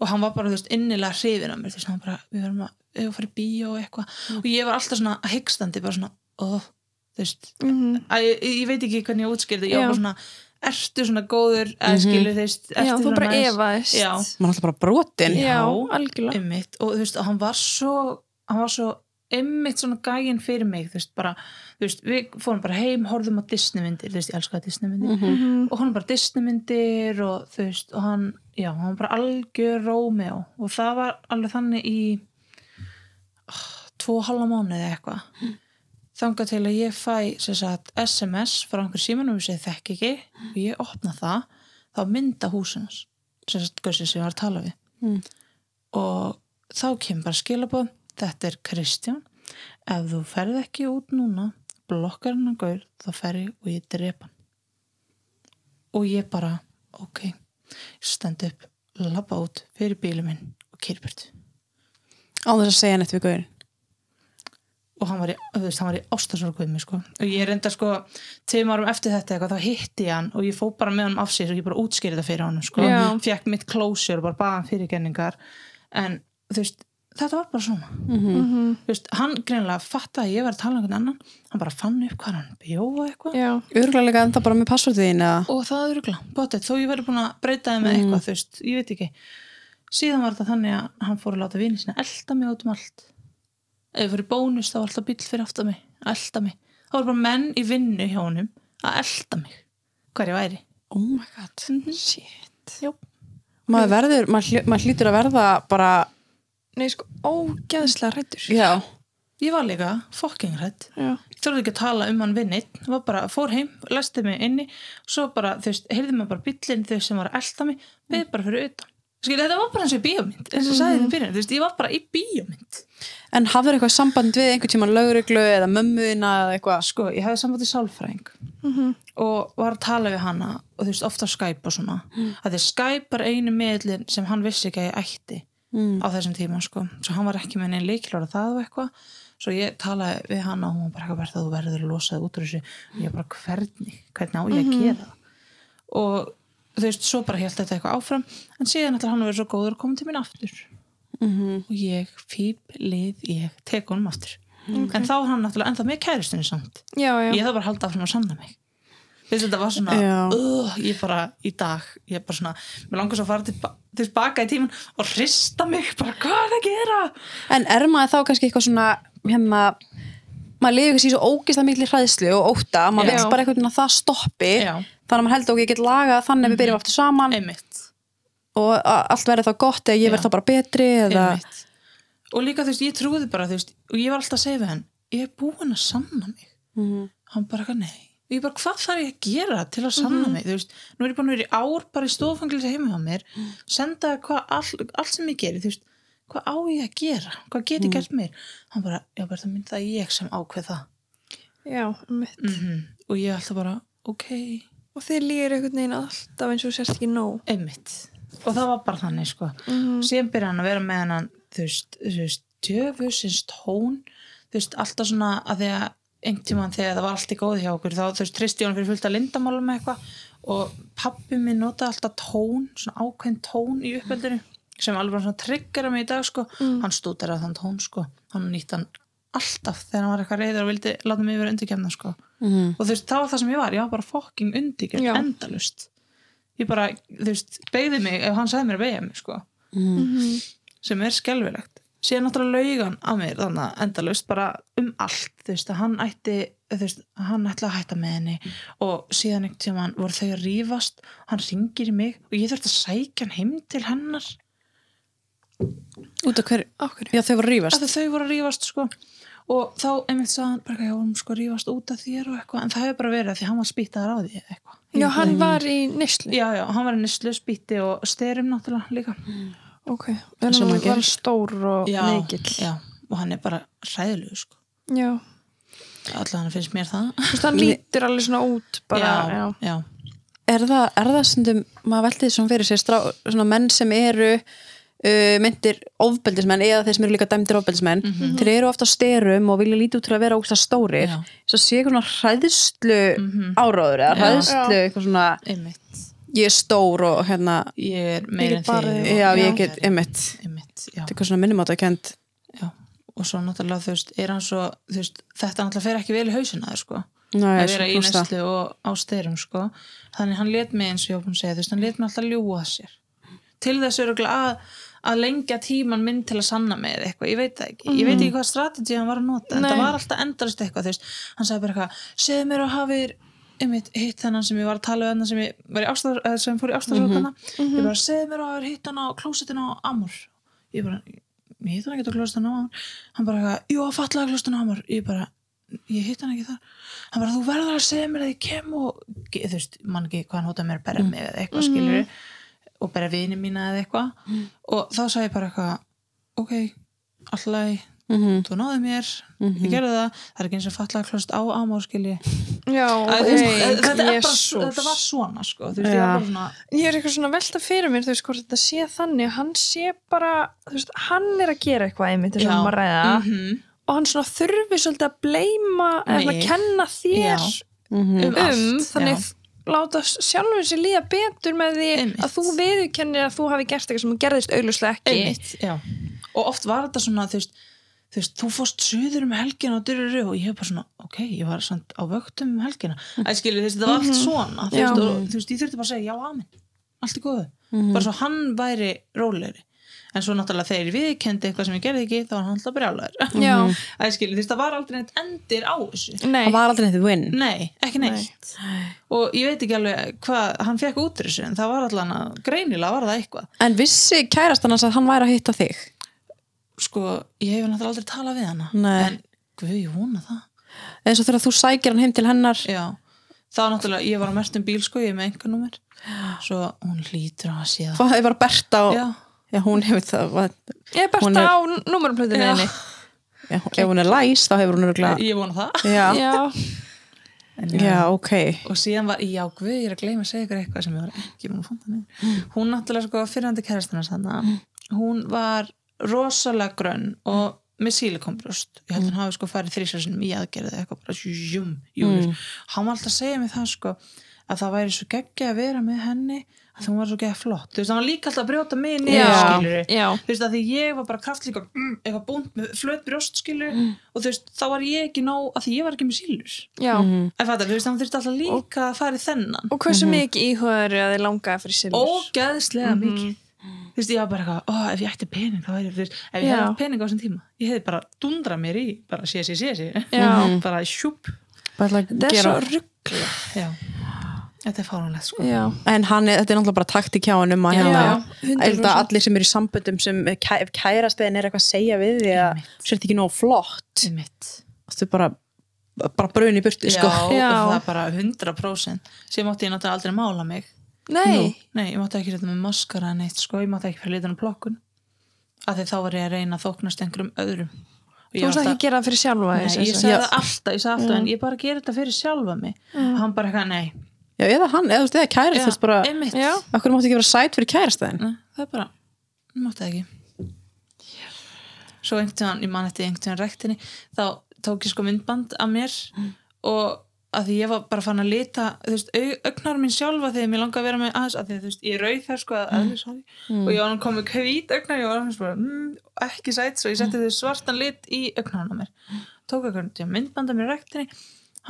Og hann var bara, þú veist, innilega hrifin af mér. Þú veist, hann bara, við verðum að, við verðum að fara í bíó og eitthvað. Og ég var alltaf svona hyggstandi bara svona, oh, þú veist mm að, ég, ég veit ekki hvernig ég útskýrði ég var svona, ertu svona góður? Eða skilur þú veist, ertu já, þú bara maður er alltaf bara brotin já, Já. algjörlega. einmitt. Og þú veist, og hann var svo hann var svo einmitt svona gægin fyrir mig, þú veist, bara þú veist, við fórum bara heim, horfðum á Disney myndir þú veist, ég elskaði Disney myndir Mhm. og hann bara Disney myndir og þú veist, og hann, já, hann var bara algjör Rómeó og það var alveg þannig í oh, tvo halva mánuði eða eitthvað þangað til að ég fæ sagt, SMS frá einhver símanum sem ég þekki ekki og ég opna það þá mynda húsinans sem ég var að tala við. Mm. og þá kemur bara skilabóð þetta er Kristján. Ef þú ferð ekki út núna blokkar hann að gaur, þá fer ég og ég drep hann. Og ég bara, ok. Stend upp, labba út fyrir bílum minn og kyrpurt á þess að segja neitt við gaurin og hann var í, í mig sko. og ég reynda sko tveim árum eftir þetta eitthvað, þá hitti ég hann og ég fó bara með hann af sér og ég bara útskýrði þetta fyrir hann sko. Já. fekk mitt closure og bara baða hann fyrirgenningar en þú veist, þetta var bara svona. Mhm. þú veist, hann greinlega fattaði að ég var að tala um einhvern annan. Hann bara fann upp hvað hann bjóða eitthvað. Líka enda bara með eða? Og það er örgla, bótið, þó ég verið búin að breyta þið með eitthvað, þú veist, ég veit ekki. Síðan var þetta þannig að hann fór að láta vini sinna elda mig út um allt ef ég í bónus þá var alltaf bíl fyrir aftan mig elda mig, þá var bara menn í vinnu hjá honum að elda mig hver ég væri. Oh my god, shit. Já, maður verður maður, maður hlýtur að verða bara Nei, sko, ógeðslega rættur. já, ég var líka fucking hrætt ég þorði ekki að tala um hann við neitt var bara, fór heim, læsti mig inni svo bara, þú veist, heyrði maður bara bíllinn þau sem var að elda mig, beð bara fyrir utan Skil, þetta var bara eins og bíómynd eins og sagði þetta byrjun, þú veist, ég var bara í bíómynd. En hafður eitthvað samband við einhvern tímann lögreglu eða mömmuðina eða eitthvað? Sko, ég hefði samband í sálfræðing og var að tala við hana og þú veist, ofta Skype og svona. Að því Skype var einu miðlinn sem hann vissi ekki að ég ætti Mm. á þessum tíma, sko, svo hann var ekki með neinn leikilvara það og eitthvað. Svo ég talaði við hana og hún var bara eitthvað að úr þessu? Og að það og þú veist, svo bara held þetta eitthvað áfram en síðan ætlar hann að vera svo góður að koma til mín aftur. Mhm. og ég fýb lið, ég tek honum aftur. En þá var hann náttúrulega ennþá með kærustunni samt. Já, já. ég það bara að halda áfram að sanna mig. Þú veist, þetta var svona uh, ég bara í dag ég bara svona, mér langar svo að fara til, tilbaka í tíman og hrista mig bara hvað er að gera? En er maður þá kannski eitthvað svona hérna maður lifir kannski svo ógislega mikli hræðslu og óta að maður vil bara eitthvað að það stoppi. Já. Þannig að maður heldur okkur, ég get lagað þannig að við byrjum aftur saman. Einmitt, og allt verður þá gott eða ég verð þá bara betri eða og líka þú veist, ég trúði bara veist, og ég var alltaf að segja við hann ég er búin að sanna mig. Mhm. hann bara eitthvað nei. Og ég bara hvað þarf ég að gera til að sanna mig? Þú veist, nú er ég búin að vera í ár bara í stofanglis heima á mér senda hvað all, allt sem ég geri þú veist, hvað á ég að gera? Hvað get ég gert mér hann bara, já bara það mynd það ég sem ákveð það. Já, mitt. mm og ég alltaf bara, ok Og þið lýr einhvern veginn alltaf eins og sérst ekki nóg. einmitt. Og það var bara þannig sko. Mhm. síðan byrja hann að vera með hann þú veist, þú veist, djöfusins tón. Þú veist, alltaf svona að því að einhvern tímann þegar það var allt í góði hjá okkur þá þú veist, tristi hann fyrir fullt að lindamálum með eitthvað. Og pappi minn notaði alltaf tón svona ákveðin tón í uppeldinu sem alveg bara svona triggera mig í dag sko. Hann stútar að þann tón sko. Hann nýtt hann alltaf þegar hann var eitthvað reyður og vildi láta mig vera undirkefna sko Mhm. og þú veist, það var það sem ég var, ég var bara fucking undirkefn Já. endalust ég bara, þú veist, beigði mig ef hann sagði mér að beigja mig sko. Sem er skelfilegt. Síðan náttúrulega laugan á mér þannig að endalaust bara um allt þú veist að hann ætti þú veist, að hann ætla að hætta með henni. Og síðan einhvern tímann voru þau að rífast hann ringir í mig og ég þurfti að sækja hann heim til hennar. Út af hver, Okkur. já þau voru að rífast. Að þau voru að rífast sko og þá einmitt sagði hann bara já, vorum sko rífast út af þér og eitthvað en það hefur bara verið að því hann var spýttaðar á því eða eitthvað Já, hann var í neyslu. já, já, hann var í nýslu spýtti og styrum náttúrulega líka Ok. En Sem hann var gerir. stór og já, mikill. já, og hann er bara hræðilegu sko Já. allan hann finnst mér það Þú veist, hann lítur alveg svona út bara. já, já. er það, er það stundum, maður veltið svona fyrir sér strá, svona menn sem eru uh, myndir ofbeldismenn eða þeir sem eru líka dæmdir ofbeldismenn þeir eru ofta styrum og vilja lítið út til að vera ógsta stórir. Já. svo sé eitthvað svona hræðslu Mhm. áráður eða hræðslu eitthvað svona, einmitt. ég er stór og hérna, ég er meir en get bara þig já, ég get er eitthvað svona minnum kent já. Og svo náttúrulega þú veist, svo þú veist, þetta náttúrulega fer ekki vel í hausina sko. Að vera í næslu og á styrum sko. Þannig hann let mig eins og ég að segja þú veist, hann let mig alltaf ljúga að sér. Til þess að, að lengja tíman minn til að sanna mig eða eitthvað, ég veit það ekki. Ég veit ekki hvað strategi hann var að nota en Nei. það var alltaf endalist eitthvað, þú veist. Hann sagði bara eitthvað, segðu mér að hafið einmitt hitt þennan sem ég var að tala um þennan sem ég var í ástar, eða sem fór í ástarsókana ég bara, segðu mér að hafa hitt hann á klósetin á Amor. Ég bara, ég hitt hann ekki á klósetin á Amor. Hann bara eitthvað, jú, að fatlaði klósetin á Amor. Ég bara, ég hitt hann ekki þar. Hann bara, þú verður að segja mér að ég kem og þú veist, mann ekki hvað hann hóta mér að berja mig eða eitthvað skilur og berja vini mína eða eitthvað. Og þá sagði ég bara eitthvað ok, alltaf Mhm. þú náði mér, ég gerði það. Það er ekki eins og falla klóst á ámárskili Já, ok, þetta, bara, var svona sko, veist, ég var bara svona Ég er eitthvað svona velta fyrir mér, þú veist, hvort þetta sé þannig hann sé bara, þú veist, hann er að gera eitthvað einmitt var að ræða. Mhm. og hann svona þurfi svolítið að bleima eða að kenna þér Já. Mhm. um, um, allt, þannig já. Láta sjálfur sér líða betur með því Einmitt. að þú viðurkennir að þú hafi gert eitthvað sem þú gerðist augljóslega ekki. Einmitt, og oft var þetta svona þú veist, þú veist, þú fórst suður um helgina og dyrur og ég hef bara svona, ok, ég var á vöktum um helgina, skilur, þú veist, þetta var allt svona þú Já. veist, og þú veist, ég þurfti bara að segja já, amen, allt er góðu. Bara svo hann væri rólegri en svo náttúrulega þegar ég viðkendi eitthvað sem ég gerði ekki, þá var hann alltaf veist, það var aldrei neitt endir á þessu. Nei, Það var aldrei neitt win. Nei, ekki neitt. Og ég veit ekki alveg hvað hann fekk út úr þessu en það var allan að greinilega var það eitthvað. En vissi kærastan hans að hann væri að hitta þig? sko, ég hef náttúrulega aldrei talað við hana. Nei. en guð, ég vona það. Eins og þegar þú sækir hann heim til hennar? Já, það var náttúrulega, ég var á mertum bíl sko, ég er með enga númer svo hún lítur á að sé það hefur bara Berta og Já, Já, hún hefur það var, ég er bara Hún er- á númerumplötunni Já. henni já, Ef hún er læs þá hefur hún örgulega ég vona það. Já, Já, en, já, ok. Og síðan var, já guð, ég er að gleyma að segja ykkur eitthvað sem ég var ekki búin að funda niður hún náttúrulega sko fyrirhandi kærastina sanna, hún var rosalega grönn og með sílikombrjóst ég held að hann hafi sko farið þrísarsinum í aðgerði eða eitthvað bara sjúm, júlur. Hann var alltaf að segja mig það sko að það væri svo geggja að vera með henni að hún var svo geggja flott, þú veist, hann var líka alltaf að brjóta mig niður, Já. skilur já, þú veist að því ég var bara kraftlíka mm, eitthvað búnt með flöt brjóst skilur og þú veist, þá var ég ekki nóg að því ég var ekki með sílur. Já. En fattar, þú veist, hann þurfti alltaf líka að fara í þennan. Og hversu mikið íhugaður að þið langaði fyrir silfur? ógeðslega mikið. Þú veist, ég var bara eitthvað, ó, ef ég ætti pening þá væri, þú veist, ef ég Já. hefði pening á þessum tíma. Ég Þetta er þetta er fáránlegt sko. Já, En hann er, þetta er náttúrulega bara taktik hjá hann um að hérna, já, 100%. ég held að allir sem eru í samböndum sem kæ- ef kærastiðin er eitthvað að segja við því að sért ekki nóg flott. Í mitt þú bara, bara brun í burtu sko. já, Já. það er bara 100% sem mátti ég náttúrulega aldrei mála mig. Nei. Nei, ég mátti ekki setja með maskara en eitt sko, ég mátti ekki fyrir litan á plokkun. Af því þá var ég að reyna að þóknast einhverjum öðrum. Þú var ekki að gera það fyrir sjálfa Nei, ég sagði alltaf, ég sagði alltaf en ég bara gera þetta fyrir sjálfa mig. Og hann bara eitthvað, nei Já, eða hann, eða eða kærast þú veist bara, Já. okkur máttu ekki vera sæt fyrir kærastiðin Nei, það er bara, mátti það ekki. Svo einhvern tíðan, ég man eftir einhvern tíðan rektinni þá tók ég sko myndband af mér og að því ég var bara fann að lita þú veist, augnar minn sjálfa þegar mér langaði að vera með aðeins að því þú veist, ég rauð þær sko að mm. sorry, og ég var hann komið hvít augnar ég var hann bara, mm, ekki sætt svo ég setti þau svartan lit í augnarinn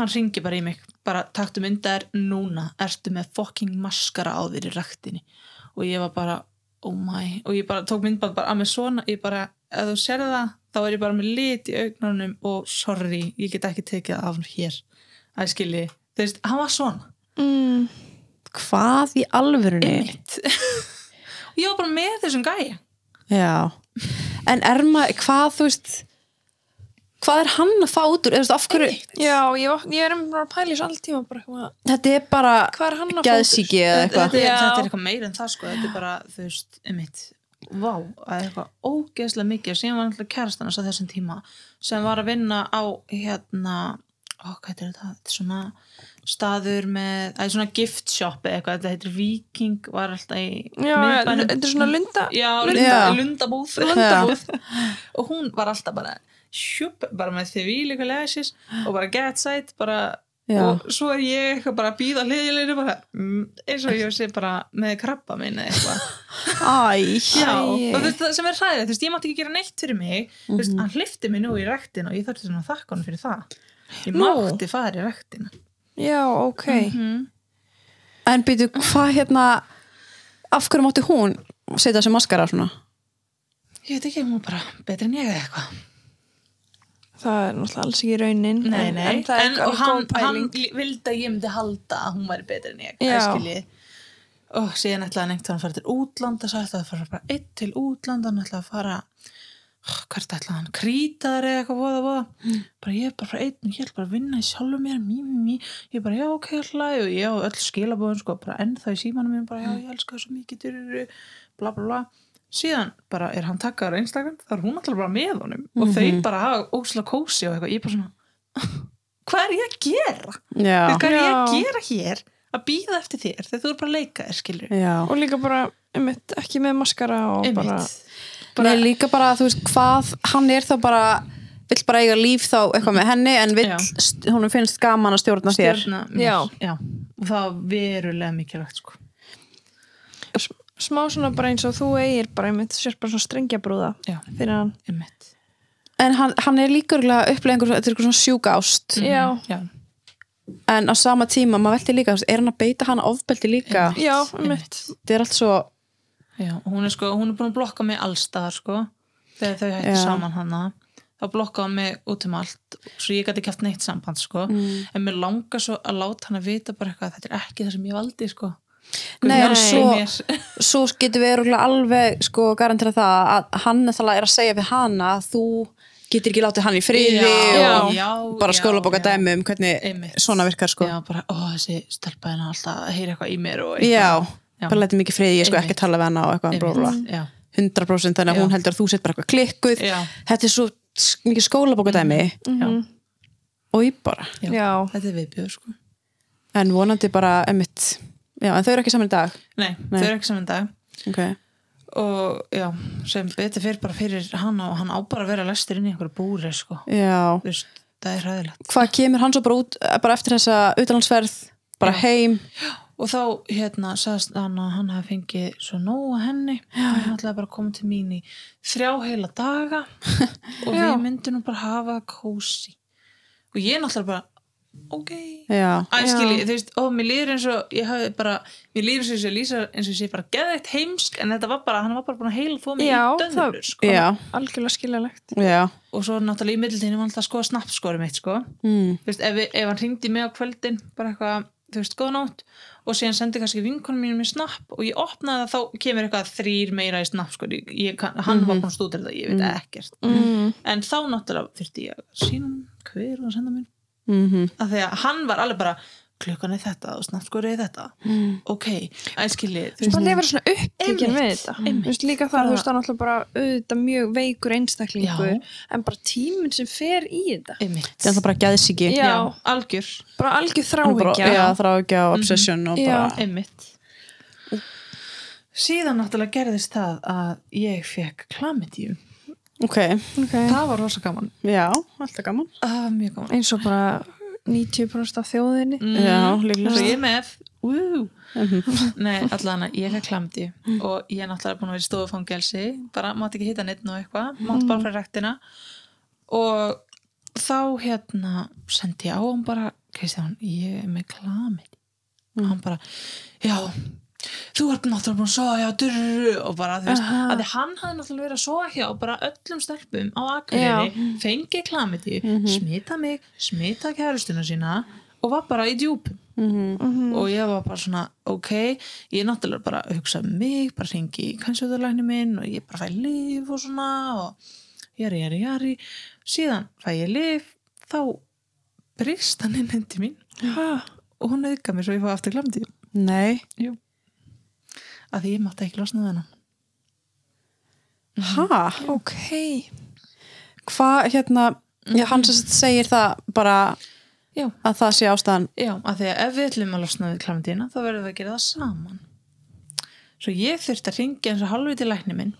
hann ringi bara í mig bara taktu myndar núna ertu með fucking maskara á þér í rektinni og ég var bara oh my, og ég bara tók myndband bara að mig svona, ég bara, ef þú sér það þá er ég bara með lit í augnarnum og sorry, ég get ekki tekið það af hér. Að skilji, þú veist, hann var svona. Mm, Hvað í alvörunni? mitt og ég var bara með þessum gæja. Já, en er maður, hvað þú veist hvað er hann að fá út úr, eða þú veist, af hverju Já, ég, ég er bara að pæla í þessu alltíma bara eitthvað, þetta er bara að geðsíki eða eitthvað. Þetta, er, þetta er eitthvað meira en það sko. Þetta er bara, þú veist, einmitt vá, það er eitthvað ógeðslega mikið. Síðan var alltaf kærastan á þessum tíma sem var að vinna á hérna ó, hvað heitir þetta, þetta er svona staður með, það er svona gift shop eða eitthvað, þetta heitir Viking var alltaf í Já, þetta er svona lunda já, Já. lunda, lundabúð. Lundabúð. og hún var alltaf bara sjúp, bara með því líka lesis og bara get sætt, bara og svo er ég eitthvað bara að býða hliðilegri bara, mm, eins og ég sé bara með krabba minn eða eitthvað. Æ, Já, og það sem er hræðið, þú veist, ég mátti ekki gera neitt fyrir mig, þú veist, hann hlifti mig nú í rektin og ég þarfti svona að þakka hann fyrir það. Ég Nú. mátti fara í rektina Já, ok. Mm. en býtu, hvað hérna af hverju mátti hún setja þessi maskara svona? ég veit ekki, hún var bara betri en ég eða eitthvað Það er náttúrulega alls ekki raunin nei, nei, en það er en, og alveg hann, góð hann pæling. li- vildi að ég myndi halda að hún væri betri en ég, Já. það skiljið og síðan ætlaði hann einhvern veginn að fara til útlanda svo ætlaði að fara bara einn til útlanda hann ætlaði að fara oh, hvert ætlaði hann, krítar eða eitthvað voða voða, bara ég er bara frá einn og ég ætla bara að vinna í sjálfum mér, mí, mí, mí. Ég bara, já, ok, alltaf, og ég á öll skilabóðin sko, bara ennþá í símanum mér, bara, já, ég elska það svo mikið bla, bla, bla síðan bara er hann takkaður á Instagram þá er hún alltaf bara með honum og þau bara hafa ósla kósi og eitthvað ég er bara svona hvað er ég að gera? já, hvað er ég að gera hér að býða eftir þér þegar þú er bara að leika þér skilur já. og líka bara, einmitt, ekki með maskara og bara, Nei, líka bara, þú veist, hvað hann er þá bara, vill bara eiga líf þá eitthvað með henni, en vill, honum finnst gaman að stjórna þér stjórna Já. mér já. og það verulega mikilvægt sko. Smá svona bara eins og þú eigir bara einmitt, sér bara svona strengjabrúða já, fyrir hann. Einmitt. En hann, hann er einhver, þetta er eitthvað svona sjúk ást. Já. já, en á sama tíma, maður velti líka, er hann að beita hann ofbeldi líka, já, einmitt. Þetta er allt svo já, hún er sko hún er búin að blokka mig allstaðar sko. Þegar þau hættu Já. saman hana þá blokkaði hún mig út um allt svo ég gæti ekki haft neitt samband sko. Mm. en mér langar svo að láta hann að vita bara eitthvað þetta er ekki það sem ég valdi sko Nei, en svo- svo getur við alveg sko garantera það að hann er að segja við hana að þú getur ekki látið hann í friði Já, og já, bara já, skólabóka já. dæmi um hvernig Einmitt. svona virkar sko já, bara, ó, þessi stelpa hennar alltaf að heyra eitthvað í mér og já, eitthvað Já. bara letið mikið friði, ég sko Einmitt. ekki að tala við hana og eitthvað Einmitt, já, 100% þannig að Já. hún heldur að þú sett bara eitthvað klikkuð já, þetta er svo mikið skólabóka dæmi já, og ég bara, já. Já. þetta er viðbjöð sko en vonandi bara emitt, já, en þau eru ekki saman í dag? Nei, Nei. þau eru ekki saman dag. Ok, og já, sem betur fyrir bara fyrir hann og hann á bara að vera lestur inn í einhverju búri sko, já. Þú veist, það er hræðilegt. Hvað kemur hann svo bara út bara eftir þessa utlandsferð bara Já. heim? Og þá hérna sagðist hann að hann hafi fengið svo nóg að henni. Og hann ætlaði bara að koma til mín í þrjá heila daga. Og Já. við myndum bara hafa kósi og ég náttúrulega bara ok. Já, Æ, Já. skilji, þú veist, ó, mér líður eins og ég hafi bara, mér líður eins og ég lýsa eins og ég sé bara geðveitt heimsk en þetta var bara, hann var bara búin að heila þó mig Já, í döðlur, það- sko. já, algjörlega skiljalegt já. Og svo náttúrulega í middiltíðinu var hann alltaf að skoða snappskóri mitt, sko. Mm. þú veist, ef, við- ef hann hringdi mig á kvöldin bara eitthvað, þú veist, góða nótt og síðan sendi kannski vinkonum mínum í snapp og ég opnaði það, þá kemur eitthvað þrýr meira í snapp, sko, ég, ég, kann- hann var búin að stúdur þetta, ég veit ekkert. Mm. en þá náttúrulega þurfti ég að sína hann hver og senda mér Mm af því að hann var alveg bara klukkan er þetta og snappskóri er þetta. Ok, æskili, þú veist bara lifur svona upptekinn við þetta. Þú veist, líka þar, þú veist, það er náttúrulega bara auðvitað mjög veikur einstaklingur Já. en bara tíminn sem fer í þetta. Þetta er bara já, algjör. Bara algjör Hann þráhyggja. Já, þráhyggja og obsession og Já. bara, einmitt. Síðan náttúrulega gerðist það að ég fekk klamidíu ok, Ok. það var rosa gaman. Já, alltaf gaman. Mjög gaman. Eins og bara 90% af þjóðinni. Já, líklega. svo ég með. Woo. Mhm. nei, allan að ég fekk klamdi og ég er náttúrulega búin að vera í stofufangelsi. Bara mátt ekki hitta neitt og eitthvað. Mátt bara fyrir rektina og þá hérna sendi ég á hann bara Kristján, ég er með klamid og hann bara, já þú ert náttúrulega búin að sofa hjá durru og bara, þú veist, Aha. að því hann hafði náttúrulega verið að sofa hjá bara öllum stelpum á Akureyri, fengi klamidi smita mig, smita kærustuna sína og var bara í djúpum. Mhm. og ég var bara svona ok, ég náttúrulega bara að hugsa um mig, bara hringi í kannsjóðurlækni minn og ég bara fæ lif og svona og jari, jari, jari. Síðan fæ ég lif þá brist hann inn hendi mín Ha, og hún auðga mér svo ég fá aftur klamdi nei, Jú. Að því ég mátti ekki losna við hennan ha? Ok. Hvað hérna, já, hann sem segir það bara já, að það sé ástæðan. Já, að því að ef við ætlum að losna við klamdina þá verðum við að gera það saman. Svo ég þurfti að ringja eins og halvviti lækni minn.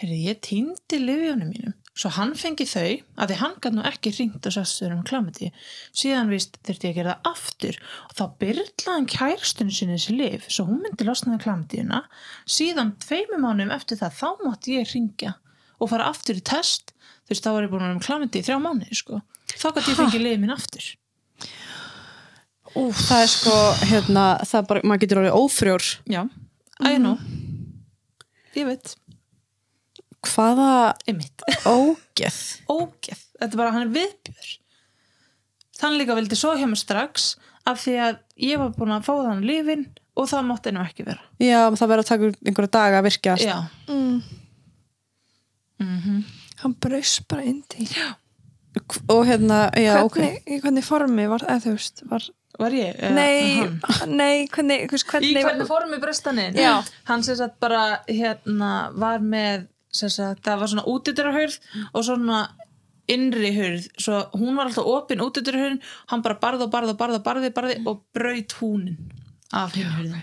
Heyrði, ég týndi lifjónum mínum svo hann fengi þau, að því hann gæti nú ekki ringt og sastur um klamdi síðan vist þurfti ég að gera það aftur. Og þá byrlaði hann kærstunni sinni þessi lif, svo hún myndi losna við klamdina síðan tveimum mánum eftir það, þá mátti ég ringja og fara aftur í test. Þú veist, þá var ég búin um klamdi í þrjá mánuði sko. þá gæti ég fengið lifið minn aftur. Úf, það er sko, hérna, það bara, maður getur orðið ófrjór. Já, I know. Ég veit, hvaða ógeð? Ógeð, þetta er bara, hann er viðbjör. Þann líka vildi svo hjá mér strax af því að ég var búin að fá þann lífin og það mátti nú ekki vera. Já, það verður að taka einhverja daga að virkjast. Já, mm. mm hann braust bara inn til og hérna, já, ok. Hvernig, í hvernig formi var, eða þú veist var var ég? Nei, nei, hvernig, hvers, í hvernig, hvernig formi brestaninn Já. hann sem sagt bara hérna var með sagt, það var svona útidurahurð og svona innri hurð. Svo hún var alltaf opin útidurahurðin hann bara barði og barði og barði og barði, barði og braut húnin af hinn hurðin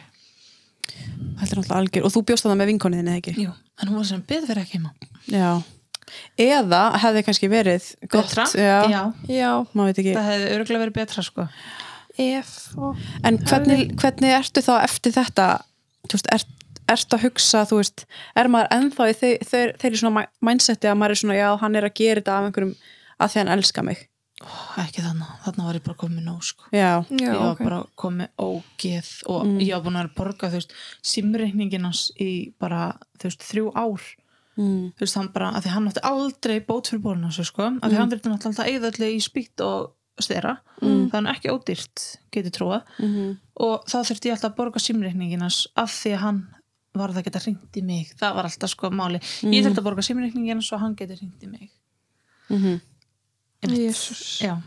Þetta er náttúrulega algjör og þú bjóst það með vinkoniðinni, eða ekki? Jú, en hún var sem beð fyrir ekki Já. Eða hefði kannski verið gott, betra, já, já, já, maður veit ekki. það hefði örgulega verið betra sko. Ef og En hvernig, hvernig ertu þá eftir þetta, þú veist, ert, ertu að hugsa, þú veist, er maður ennþá í þeir, þeir, þeirri svona mindseti að maður er svona, já, hann er að gera þetta af einhverjum að því hann elska mig. Ó, ekki þannig, þannig var ég bara komið nóg sko. Já, já, ég var ok. bara komið ógeð og ég var búin að borga þú veist, simreikninginans í bara þú veist, þrjú ár. Mm. þú veist, hann bara, að því hann átti aldrei bót fyrir bórun þessu sko, að því hann verður náttúrulega eðalli í spýtt og stera. Mm. það er ekki ódýrt, getur trúa Mm og þá þurfti ég alltaf að borga simreikninginans af því að hann var það geta hringt í mig, það var alltaf sko máli. Ég þurfti að borga simreikninginans og hann getur hringt í mig. -hmm. Jesús. Já,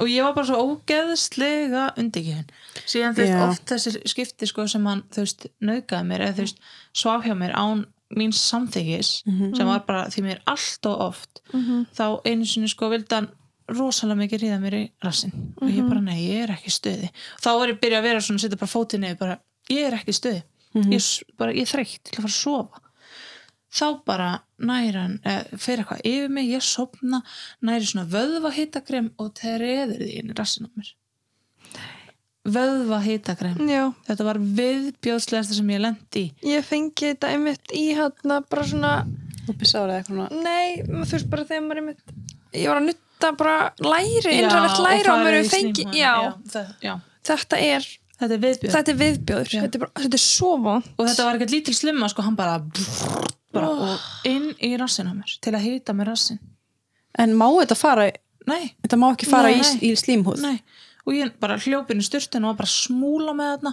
og ég var bara svo ógeðslega undirgjöfin síðan þú veist, Já. oft þessir skipti sko sem hann, þú veist, nauðgaði mér eða þú veist, svaf hjá mér án mín samþykis, sem var bara því mér allt og oft, þá einu sinni sko vildi hann rosalega mikið ríða mér í rassin og ég bara, nei, ég er ekki í stuði. Þá var ég byrjað að vera svona, setja bara fótið niður bara, ég er ekki í stuði ég, s- bara, ég er þreytt, ég ætla að fara að sofa. Þá bara næri hann eh, fer eitthvað yfir mig, ég sopna næri svona vöðva hitakrem og treður því inn í rassin á mér. Vöðva hitakrem Já, þetta var viðbjóðslegasta sem ég lendi í. Ég fengi þetta einmitt í hérna bara svona Og pissaður eða eitthvað svona. Nei, þú veist bara þegar maður einmitt Ég var að nutta bara læri innræðilegt læri á mér fengi, já, Já, það, já, þetta er þetta er viðbjóð þetta er viðbjóður, þetta er, bara, þetta er svo von og þetta var ekkert lítil slimma sko, hann bara, bara Oh. inn í rassin á mér til að hita mér rassin En má þetta fara, nei, þetta má ekki fara Nei. í, í slímhúð? nei. Og ég bara hljópin í styrtinu og bara smúla með þarna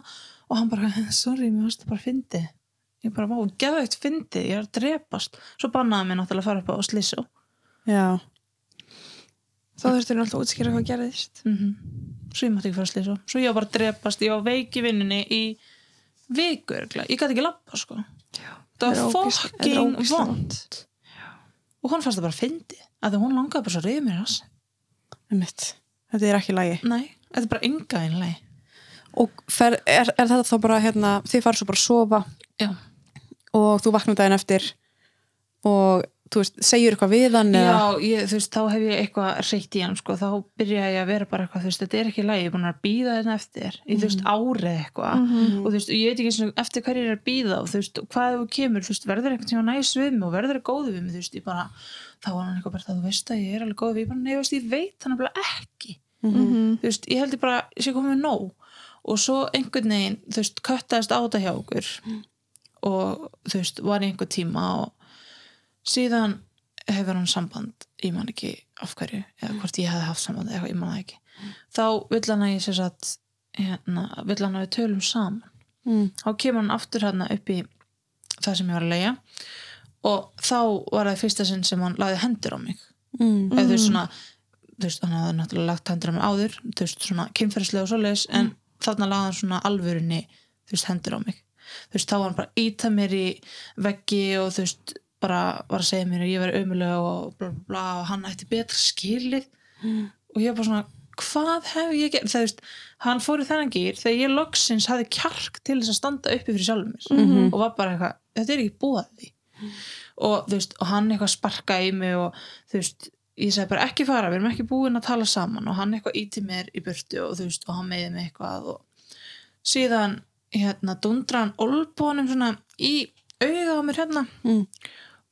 og hann bara, sorry, mér varst það bara fyndið. Ég bara, vá, geðveikt fyndið ég er að drepast, svo bannaði mér náttúrulega að fara upp á slísu Já. Þá þurftur náttúrulega að útskýra hvað gerðist. Mm svo ég mátti ekki fara að slísu svo ég var bara að drepast, ég var veik í vinninni í viku, örugglega. ég gæti ekki lappa sko. Það var ógeðslega vond og hún fannst það bara að því hún langaði bara svo að reyða mér. Þetta er ekki lægi. nei, þetta er bara enga einlega Og fer, er, er þetta þá bara, hérna, þið farið svo bara að sofa? Já. Og þú vaknar daginn eftir og þú veist, segir eitthvað við hann? Já, ég, þú veist, þá hef ég eitthvað reykt í hann, sko, þá byrja ég að vera bara eitthvað, þú veist, þetta er ekki lægi, ég er búin að býða þetta eftir, í þú veist, árið eitthvað og þú veist, ég veit ekki eins og eftir hverju ég er að býða og þú veist, hvað þú kemur, þú veist, verður eitthvað tíma næs við mig og verður góð við mig, þú veist, ég bara þá var hann eitthvað bara, þú veist að ég er alveg góð við, ég bara, nei, þú veist, ég síðan hefur hann samband, ég man ekki af hverju, eða hvort ég hefði haft samband eða ég man það ekki. Þá vill hann að ég sér satt hérna, vill hann að við tölum saman. Mm. þá kemur hann aftur hérna upp í það sem ég var að leia og þá var það fyrsta sinn sem hann laði hendur á mig. Mm. eða þú veist svona þú veist, hann hafði náttúrulega lagt hendur á mig áður þú veist, svona kynferðislega og svoleiðis en þarna lagði hann svona alvörunni þú veist, hendur á mig. Þú veist, þá var hann bara íta mér í veggi og þú veist, bara var að segja mér að ég var ömulega og bla bla bla og hann ætti betra skilið. Og ég var bara svona, hvað hef ég gert? Það veist, hann fór í þennan gýr þegar ég loksins hafði kjark til þess að standa uppi fyrir sjálfum mér. Og var bara eitthvað, þetta er ekki búið því. Og þú veist, og hann eitthvað sparkaði í mig og þú veist, ég segi bara ekki fara, við erum ekki búin að tala saman. Og hann eitthvað íti mér í burtu og þú veist, og hann meði mig eitthvað og síðan hérna dundra hann olbónum svona í auga á mér hérna. Mm.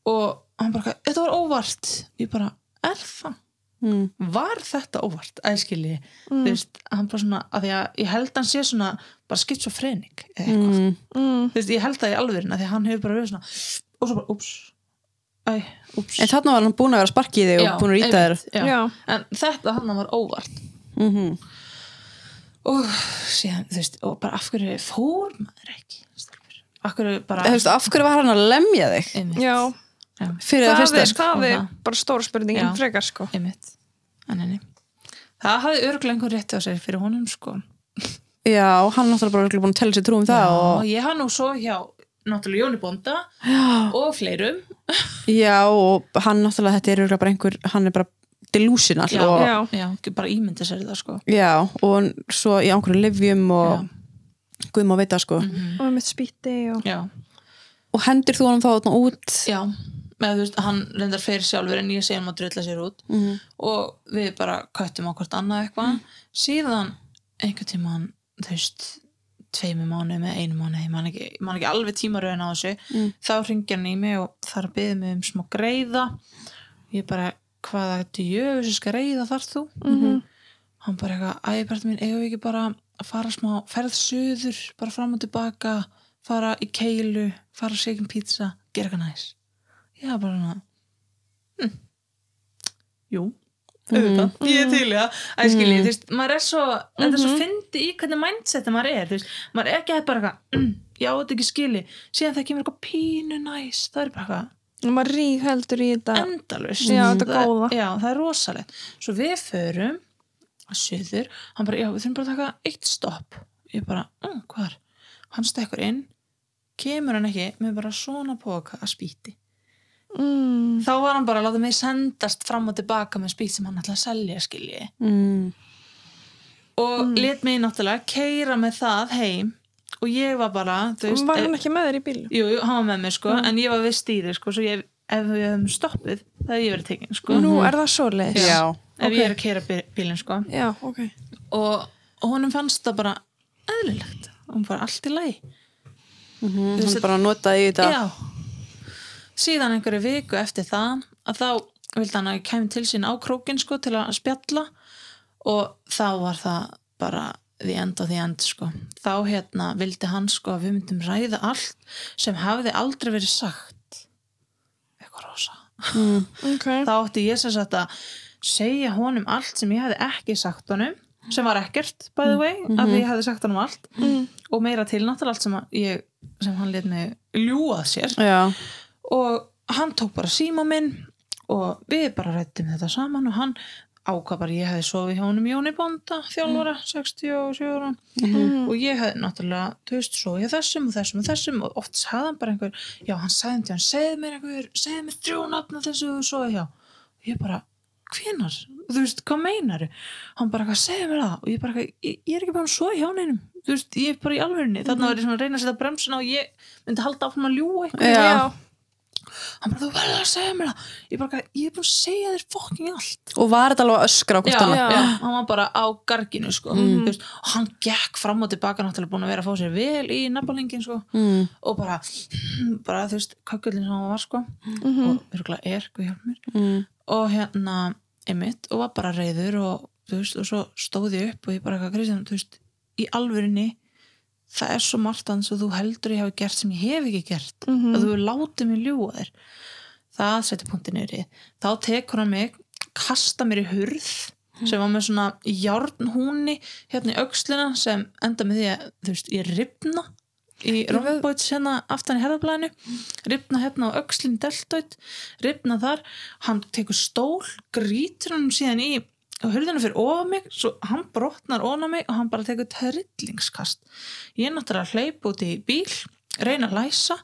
Og hann bara, þetta var óvart. Ég bara, er það? Mm. var þetta óvart, æskili þú veist, hann bara svona, að því að ég held hann sé svona, bara skitsofrenik eða eitthvað, Mm. mm. þú veist, ég held það í alvörin að því að hann hefur bara verið svona og svo bara, ups æ, ups En þarna var hann búin að vera að sparki í þig og búin að rýta þér. en þetta hann var óvart. Mm og síðan, þú veist, og bara af hverju fór maður ekki af hverju bara Þú veist, af hverju var hann að lemja þig? Einmitt, Já, já, fyrir það fyrsta. er, sko? það er bara stóra spurningin Já. frekar sko. Enni það hafði örgulega einhver rétti á sér fyrir honum sko. Já, hann náttúrulega bara örugglega búin að tella sér trú um það og og, ég hann nú svo hjá náttúrulega Jóni Bonda og fleirum. Já, og hann náttúrulega þetta er örugglega bara einhver, hann er bara delusional já, og, Já. já, ekki bara ímynda sér það sko. Já, og svo í einhverju livjum og guð má vita sko. Og með spýtti og já, og hendur þú hann þá út? Já með þú veist, hann reyndar fyrir sjálfur en ég segi hann að drilla sér út Mhm. og við bara á hvort annað eitthvað síðan einhvern tímann þú veist, tveimu mánu með einu mánu, ég man ekki, man ekki alveg tímaröðin á þessu, Mm. þá ringja hann í mig og þar byggði mig um smá greiða ég bara, hvaða djöfis greiða þar þú? Mhm. hann bara eitthvað, ægibrætt mín, eigum við ekki bara að fara smá ferð suður bara fram og tilbaka, fara í keilu fara að segja pizza, gera eitthvað næs ég var bara hm. jú auðvitað, ég er til í það. Að skilji, þú veist, maður er svo þetta er svo fyndi í hvernig mindseti maður er þú veist, maður er ekki að bara eitthvað "Mm, já, þetta er ekki skilji, síðan það kemur eitthvað pínu næs, það er bara eitthvað maður rík heldur í þetta. endalust Já, þetta Það- góða. já, það er rosalegt. Svo við förum að söður, hann bara, já, við þurfum bara að taka eitt stopp. Ég bara, mm, hvað er? Hann stekkur inn, kemur hann ekki með bara svona póka að spýti mm. þá var hann bara að láta mig sendast fram og tilbaka með spýt sem hann ætlaði að selja skilji. Mm. og mm. let mig náttúrulega keira með það heim og ég var bara, þú veist var eh, hann ekki með þér í bíl jú, jú, hann var með mér sko, en ég var við stýri sko, svo ég, ef við hefum stoppið það hefði ég verið tekin sko. Nú er það svo leiðis já, ef ok. ég er að keira bílinn sko. Já, ok. Og, og honum fannst það bara eðlilegt, hún bara allt í lagi. Mm hann bara notaði í þetta. Já síðan einhverju viku eftir það að þá vildi hann að ég kæmi til sín á krókin sko til að spjalla. Og þá var það bara the end of the end sko. Þá hérna vildi hann sko að við myndum ræða allt sem hafði aldrei verið sagt. Eitthvað rosa. Ok, þá átti ég sem sagt að segja honum allt sem ég hefði ekki sagt honum sem var ekkert by the way af því ég hefði sagt honum allt. Og meira til náttúrulega allt sem, að ég, sem hann let mig ljúað sér. Já, og hann tók bara síma minn og við bara rættum þetta saman og hann ákvað bara ég hefði sofið hjá honum Jóni Bonda þjálfara, 67 ára og ég hefði náttúrulega þú veist, sofið þessum og þessum og þessum og oft sagði hann bara einhver já, hann sagði hann, segði mér einhver segði mér þrjú nafna þessu þú sofið hjá. Og ég bara, hvenar? þú veist, hvað meinar hann bara, hvað segði mér það? og ég bara, ég, ég er ekki bara að sofa hjá neinum. Þú veist, ég er bara í alvörinni þarna var ég svona að reyna að setja bremsuna og ég myndi halda áfram að ljúga eitthvað. Hann bara, þú verður að segja mér það ég bara, ég er búin að segja þér fokking allt og var þetta alveg að öskra á hvort já, annað hann var bara á garginu sko. Þú veist, og hann gekk fram og tilbaka náttúrulega búin að vera að fá sér vel í nafnalingin sko. mm. og bara, bara þú veist, kökullin sem hann var sko. og örgulega er, hvað hjálp mér Mm. og hérna, einmitt og var bara reyður og þú veist, og svo stóð ég upp og ég bara eitthvað Kristján, þú veist, í alvörinni það er svo margt og þú heldur ég hafi gert sem ég hef ekki gert. Að þú hefur látið mig ljúga þér. Það setur punktin yfir í. Þá tekur hann mig, kasta mér í hurð sem var með svona járnhúni hérna í aukslina sem enda með því að þú veist, ég ripna í rombóits hérna aftan í herðablæðinu ripna hérna á aukslinn deltoid ripna þar, hann tekur stól grítur hann síðan í og hurðina fyrir ofa mig, svo hann brotnar ofan mig og hann bara tekur trillingskast ég er náttúrulega hleyp út í bíl reyna að læsa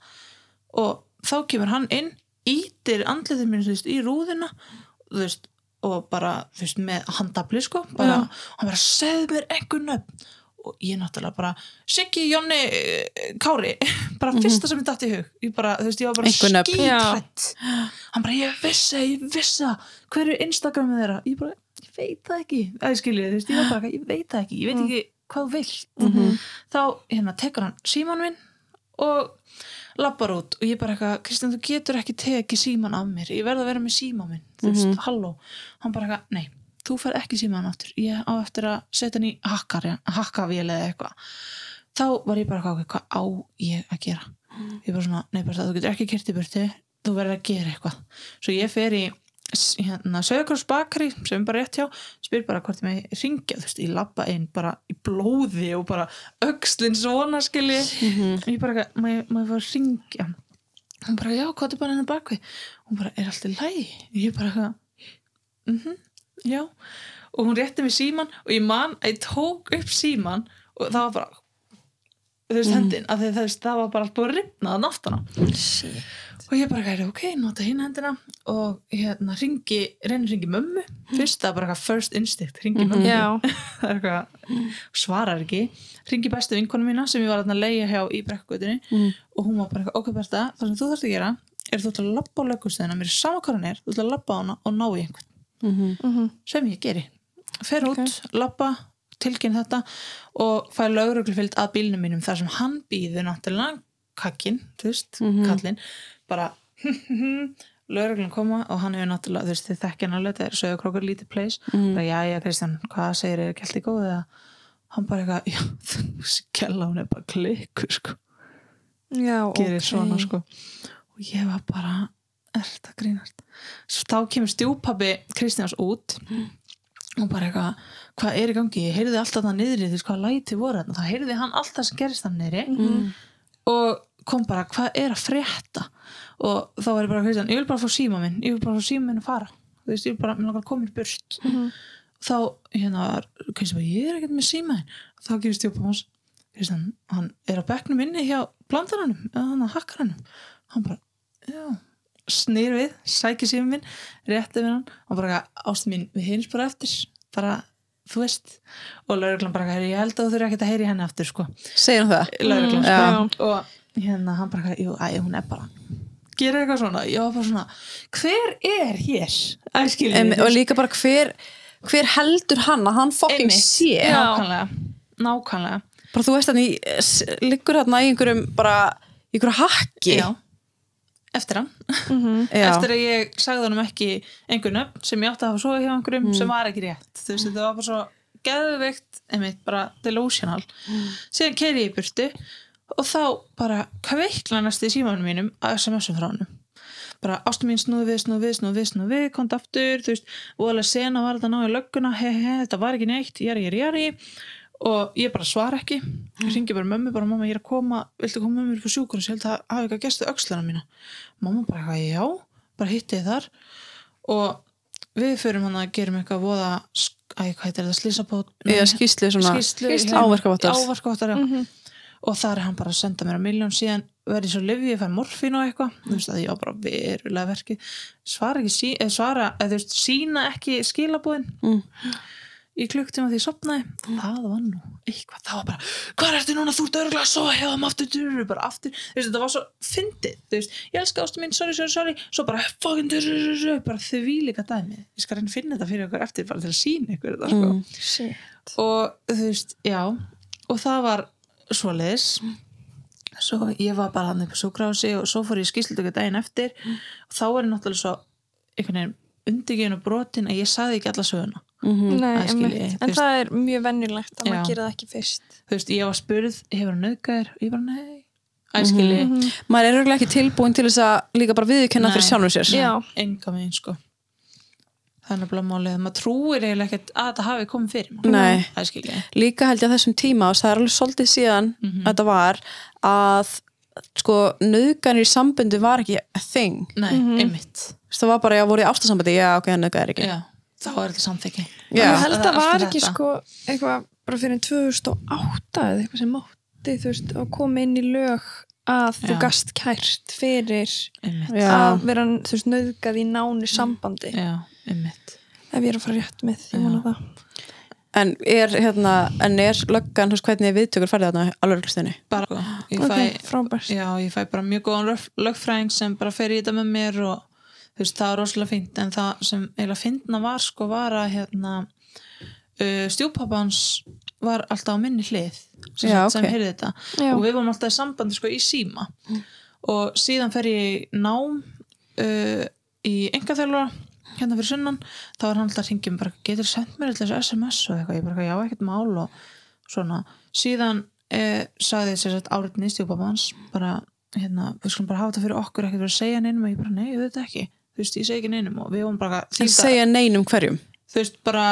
og þá kemur hann inn ítir andlitið mér þú veist, í rúðina veist, og bara veist, með handabli sko bara, hann bara segð mér einhver nöfn. Og ég náttúrulega bara Siggi, Jonni, eh, Kári bara fyrsta sem ég datt í hug. Ég, bara, veist, ég var bara skítrætt hann bara, ég vissi, ég vissi það. Hver er Instagramið þeirra? Ég bara, ég veit það ekki. Að ég skilji, þú veist, ég var bara, ég veit það ekki ég veit ekki hvað vilt. Þá hérna tekur hann síman minn og lappar út og ég bara eitthvað, Kristján þú getur ekki tekið síman af mér, ég verð að vera með síman minn. Þú veist, halló, hann bara eitthvað, nei þú fer ekki síman aftur, ég á eftir að setja hann í hakkar, hakkavél eða eitthvað. Þá var ég bara eitthvað, hvað á ég að gera? Ég bara svona, nei bara það, þú getur ekki kert í burti þú verður að gera eitthvað. Svo ég fer í hérna, Söðakross bakari sem er bara rétt hjá spyr bara hvort ég með ringja þú veist, ég labba inn bara í blóði og bara öxlin svona skilji. Bara, eitthvað, má ég, má ég fá að ringja hún bara, já, hvað er bara hennar bakvið hún bara, er allt í lægi ég bara, eitthvað, mhm, já. Og hún rétti mig síman og ég man ég tók upp síman og það var bara þú veist hendin, að það, það, það var bara allt búið að ripna að náttana Shit. Og ég bara gæti, ok, nota hinn hendina. Og hérna ringi, reynir ringi mömmu. Fyrst það er bara eitthvað first instinct ringi mömmu, Já, það er eitthvað svarar ekki, ringi bestu vinkonu mína sem ég var að leigja hjá í brekkugutinni Mm. og hún var bara eitthvað, ok Berta það sem þú þarfst að gera, er þú ætla að labba á lögustöðina mér er sama hvað hann er, þú ætla að labba á hana og ná í einhvern, Mhm. mhm, sem ég geri. Fer út, labba tilkynna þetta og fæ lögreglufylgd að bílnum mínum þar sem hann býður náttúrulega kakkin, þú veist, Mhm. kallinn bara lögreglun koma og hann hefur náttúrulega, þú veist, þið þekkja alveg, þetta er sögurkrókur lítið place, Mhm. bara já, já, Kristján hvað segir, er ekki allt í góð eða? Hann bara eitthvað, já, þú kella hún er bara klikku, sko. Já, gerir ok. svona, sko. Og ég var bara, er þetta grínast? Svo þá kemur stjúpabbi Kristjáns út og bara eitthvað, hvað er í gangi? Ég heyrði alltaf það niðri, þú veist hvað læti voru þá heyrði hann alltaf sem gerist það niðri. Mhm. Og kom bara, hvað er að frétta? Og þá var ég bara Kristján, ég vil bara fá síma minn ég vil bara fá síma minn að fara. Þú veist, ég vil bara, mér langar að koma í burt. Mhm. þá, hérna Kristján bara, ég er ekkert með síma þinn. Þá gefur stjúpa hans Kristján, hann er á bekknum inni hjá blandaranum, hann að hakkaranum hann bara, já. Snýr við, sækir síma minn rétti við hann, og bara, ástu mín við hins bara eftir, bara þú veist, og lauruglan bara, ég held að þú þurfi ekkert að heyri henni aftur, sko. Segir hann það? Lauruglan, Mm, sko. og hérna, hann bara, jú, æ, hún er bara gerir eitthvað svona, var bara svona hver er hér? Æskilji, Em, og líka bara hver hver heldur hann að hann fucking sé Já. nákvæmlega, nákvæmlega. Bara þú veist hann í liggur hann í einhverjum bara einhverju hakki. Já, eftir hann. Mhm. Já. eftir að ég sagði honum ekki einhver nöfn sem ég átti að hafa svo hjá einhverjum Mm. sem var ekki rétt. Þú veist, þetta var bara svo geðveikt einmitt bara delusional. Síðan keiri ég í burtu og þá bara kveikla næst í símanum mínum að SMS-um frá honum. Bara ástu mín snúðu við, snúðu við, snúðu við, snúðu við komd aftur, þú veist, og alveg sena var þetta að ná í lögguna, he he, þetta var ekki neitt jari, jari, jari og ég bara svara ekki, ringi bara mömmu bara mamma, ég er að koma, viltu koma með mér upp á sjúkur og ég held að hafa eitthvað gestu öxlana mína. Mamma bara eitthvað, já, bara hitti ég þar. Og við förum hann að gerum eitthvað voða æ, hvað heitir þetta, slísabót eða skýslu svona Skýrslu. Áverkavottar. áverkavottar, já. Mhm. og þar er hann bara að senda mér að miljón síðan verði svo lifi, ég fær morfín og eitthvað. Þú veist að ég var bara verulega verkið. Svara ekki, eða svara eða þú veist, sína ekki skilabúðin Mm. Í klukktíma því ég sopnaði það var nú eitthvað, það var bara hvað ertu núna, þú ert örgulega svo hefðum aftur, durru, bara aftur, þú veist, þetta var svo fyndið, þú veist, ég elska ástu mín, sorry, sorry, sorry. Svo bara, fucking, durru, bara því líka dæmið, ég skal reyna að finna þetta fyrir ykkur eftir bara til að sína ykkur þetta, sko. Mm. Og þú veist, já. Og það var svoleiðis. Svo ég var bara hann upp á súkrási og svo fór ég skýslutöku daginn eftir. Og þá var ég náttúrulega svo einhvern veginn undirgjönu brotin að ég sagði ekki alla söguna Mhm. Nei, ég, einmitt. þú en veist. það er mjög vennilegt að Já. maður gera það ekki fyrst þú veist, ég var spurð, hefur hann nöðgæðir og ég bara nei, æskili mm -hmm. maður er örgulega ekki tilbúin til þess að líka bara viðurkenna Nei. fyrir sjálfur sér enga megin sko það er nefnilega málið, maður trúir eiginlega ekkert að þetta hafi komið fyrir Nei. æskili, líka held ég að þessum tíma og það er alveg svolítið síðan Mhm. þetta var að sko nöðganir í sambundu var ekki a thing nei, Mhm. einmitt það var bara, já, voru í ástasambandi, já, ok, hann nöðgar ekki já, þá er þetta samþykki Já. ég held að Allt var ekki þetta. sko eitthvað bara fyrir 2008 eða eitthvað sem mátti þú veist að koma inn í lög að þú gast kært fyrir einmitt, Já. að vera þú veist nöðgað í nánu sambandi já, einmitt ef ég er að fara rétt með, ég vona það en er, hérna, en er löggan, veist, hvernig er viðtökur færði þarna á lögreglustinni? bara, ég fæ frábært Já, ég fæ bara mjög góðan lög- lögfræðing sem bara fer í þetta með mér og þú veist, það er rosalega fínt en það sem eiginlega fyndna var sko var að hérna uh, stjúpapans var alltaf á minni hlið sem, Já, sem ok. heyrði þetta. Já. og við vorum alltaf í sambandi sko í síma. Og síðan fer ég nám uh, í engaþjálfara hérna fyrir sunnan, þá var hann alltaf að ringjum bara, getur sendt mér eitthvað SMS og eitthvað, ég bara, já, ekkert mál og svona, síðan eh, sagði þess að áriðin í stjúpapans bara, hérna, við skulum bara hafa þetta fyrir okkur ekkert verið að segja neinum. Og ég bara, nei, ég veit ekki þú veist, ég segi ekki neinum og við vorum bara En þýta, segja neinum hverjum? þú veist, bara